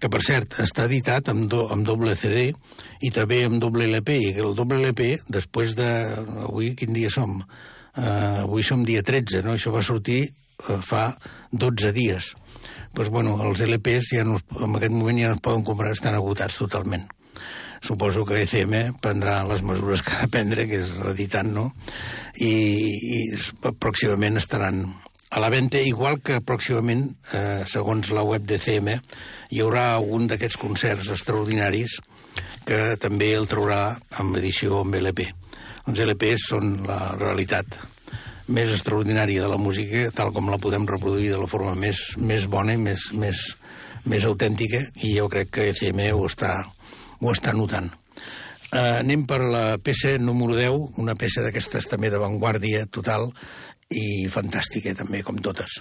Que, per cert, està editat amb, do, amb doble CD i també amb doble LP, i el doble LP, després de... Avui, quin dia som? Uh, avui som dia 13, no? Això va sortir uh, fa 12 dies. Doncs, pues, bueno, els LPs ja no, en aquest moment ja no es poden comprar, estan agotats totalment suposo que ECM prendrà les mesures que ha de prendre, que és reeditant, no? I, i pròximament estaran a la venda, igual que pròximament, eh, segons la web d'ECM, hi haurà algun d'aquests concerts extraordinaris que també el traurà amb edició amb LP. Els LPs són la realitat més extraordinària de la música, tal com la podem reproduir de la forma més, més bona i més, més, més autèntica, i jo crec que ECM ho està, ho està notant. Uh, anem per la peça número 10, una peça d'aquestes també d'avantguàrdia total i fantàstica també, com totes.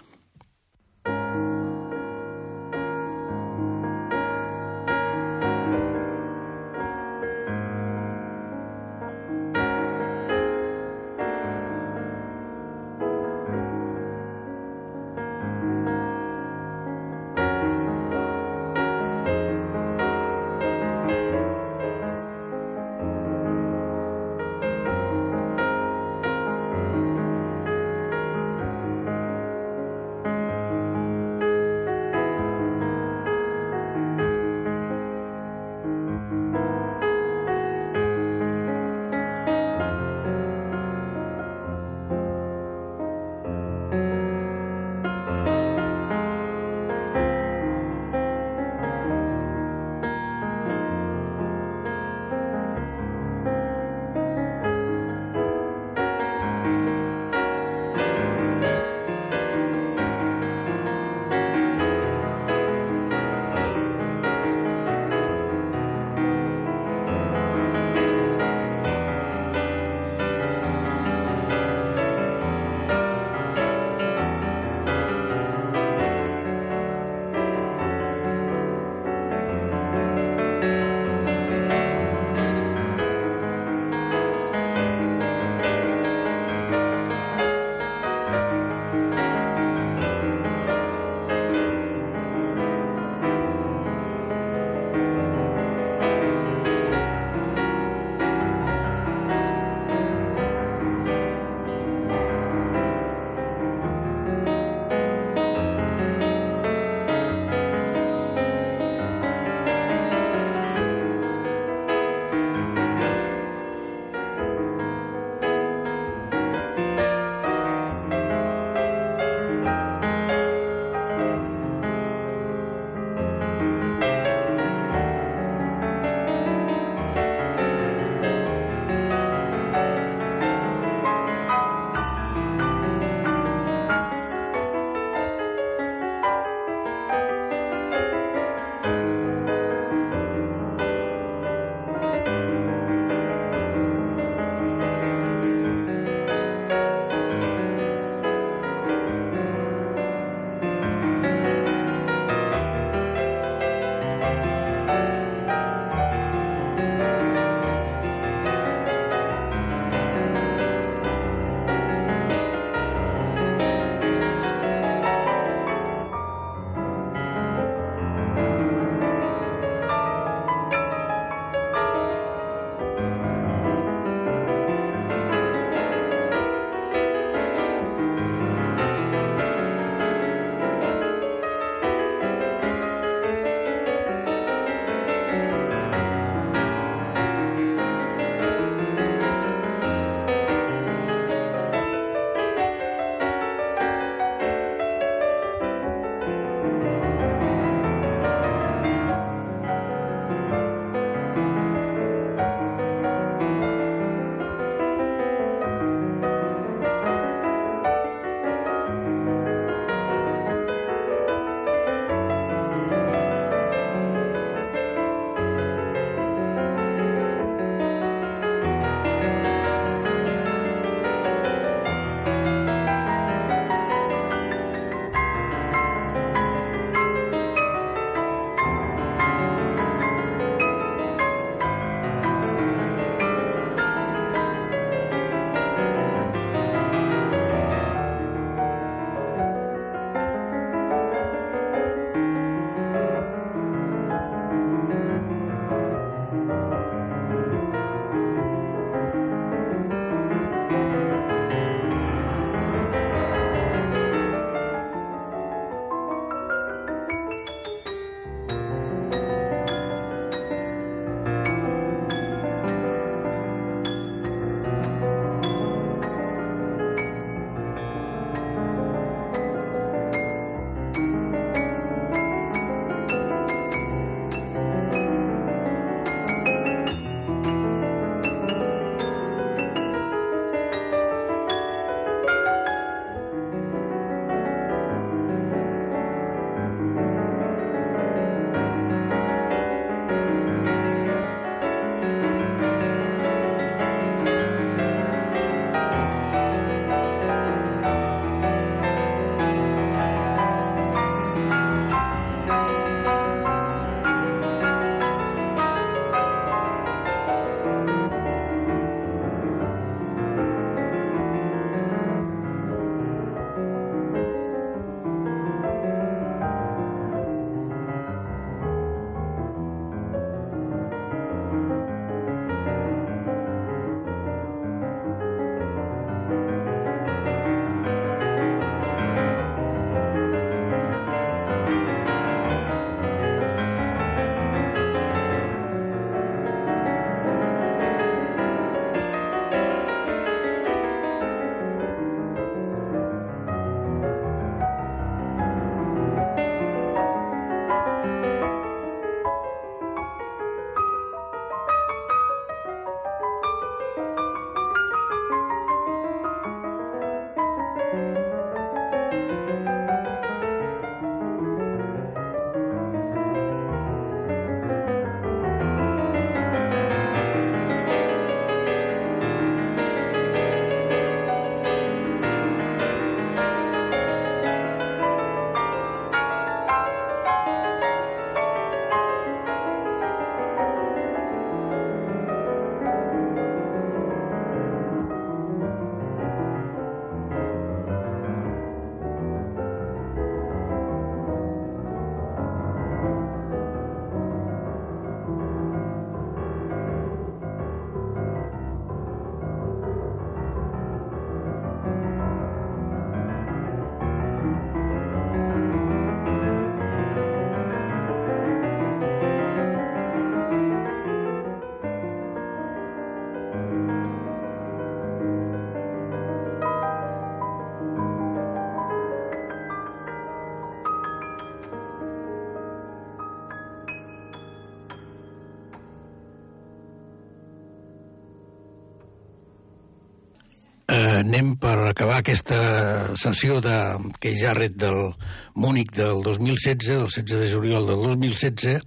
Anem per acabar aquesta sessió de Key Jarrett del Múnich del 2016, del 16 de juliol del 2016,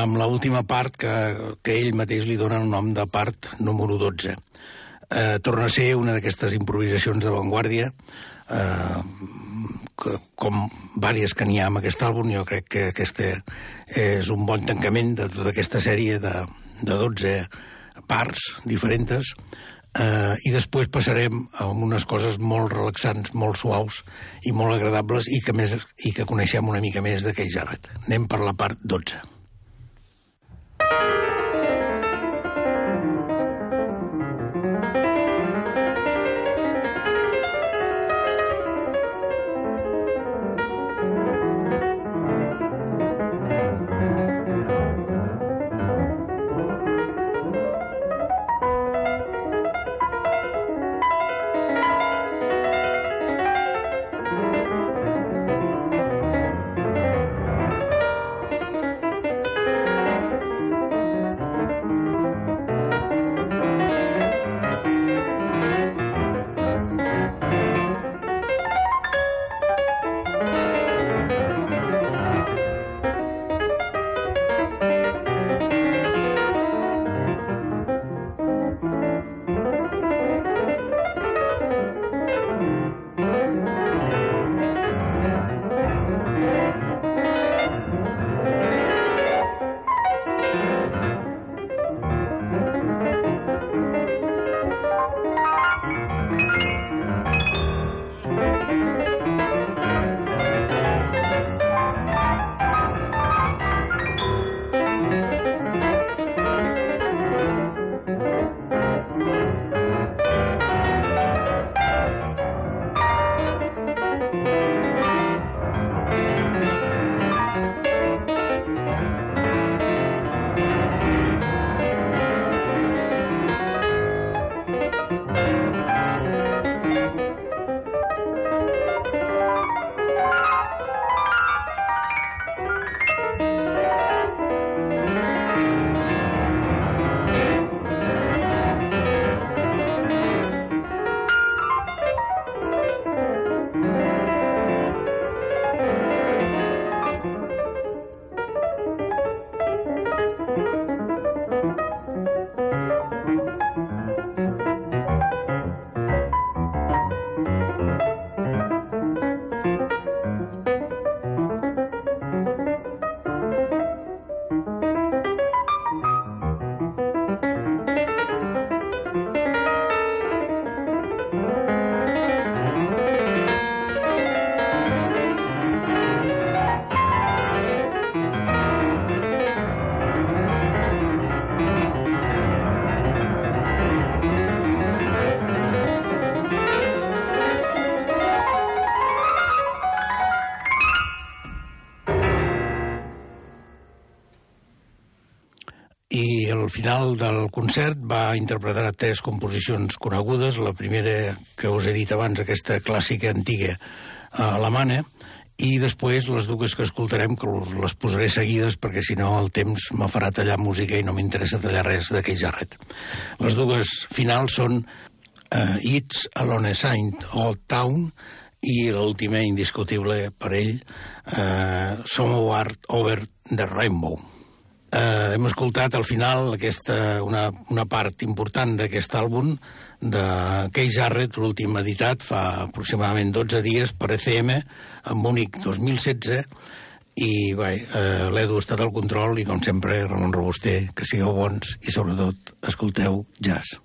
amb l última part que, que ell mateix li dona el nom de part número 12. Eh, torna a ser una d'aquestes improvisacions d'avantguàrdia, eh, que, com vàries que n'hi ha amb aquest àlbum, jo crec que aquest és un bon tancament de tota aquesta sèrie de, de 12 parts diferents, eh, i després passarem a unes coses molt relaxants, molt suaus i molt agradables i que, més, i que coneixem una mica més d'aquell Jarret. Anem per la part 12. Final del concert va interpretar tres composicions conegudes. La primera, que us he dit abans, aquesta clàssica antiga eh, alemana, i després les dues que escoltarem, que les posaré seguides perquè si no el temps me farà tallar música i no m'interessa tallar res d'aquell jarret. Les dues finals són uh, It's Alone Saint Old Town i l'última indiscutible per ell, uh, Somewhere Over the Rainbow. Eh, hem escoltat al final aquesta, una, una part important d'aquest àlbum de Kay Jarrett, l'últim editat fa aproximadament 12 dies per ECM, en Múnich 2016, i bé, eh, l'Edu ha estat al control i com sempre Ramon Robuster, que sigueu bons i sobretot escolteu jazz.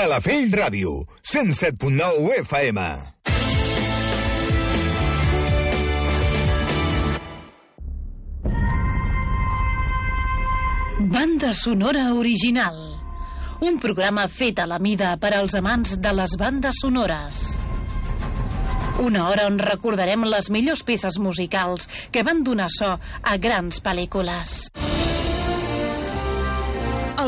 Calafell Ràdio, 107.9 FM. Banda sonora original. Un programa fet a la mida per als amants de les bandes sonores. Una hora on recordarem les millors peces musicals que van donar so a grans pel·lícules.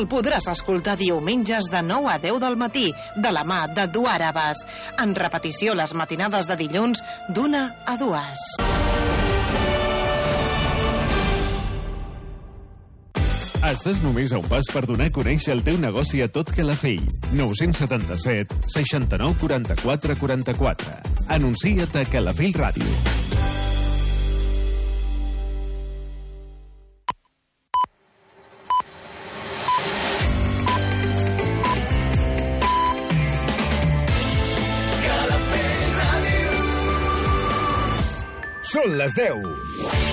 El podràs escoltar diumenges de 9 a 10 del matí, de la mà de Duàrabes. En repetició les matinades de dilluns d'una a dues. Estàs només a un pas per donar a conèixer el teu negoci a tot Calafell. 977 69 44 44. Anuncia't a Calafell Ràdio. Són les 10.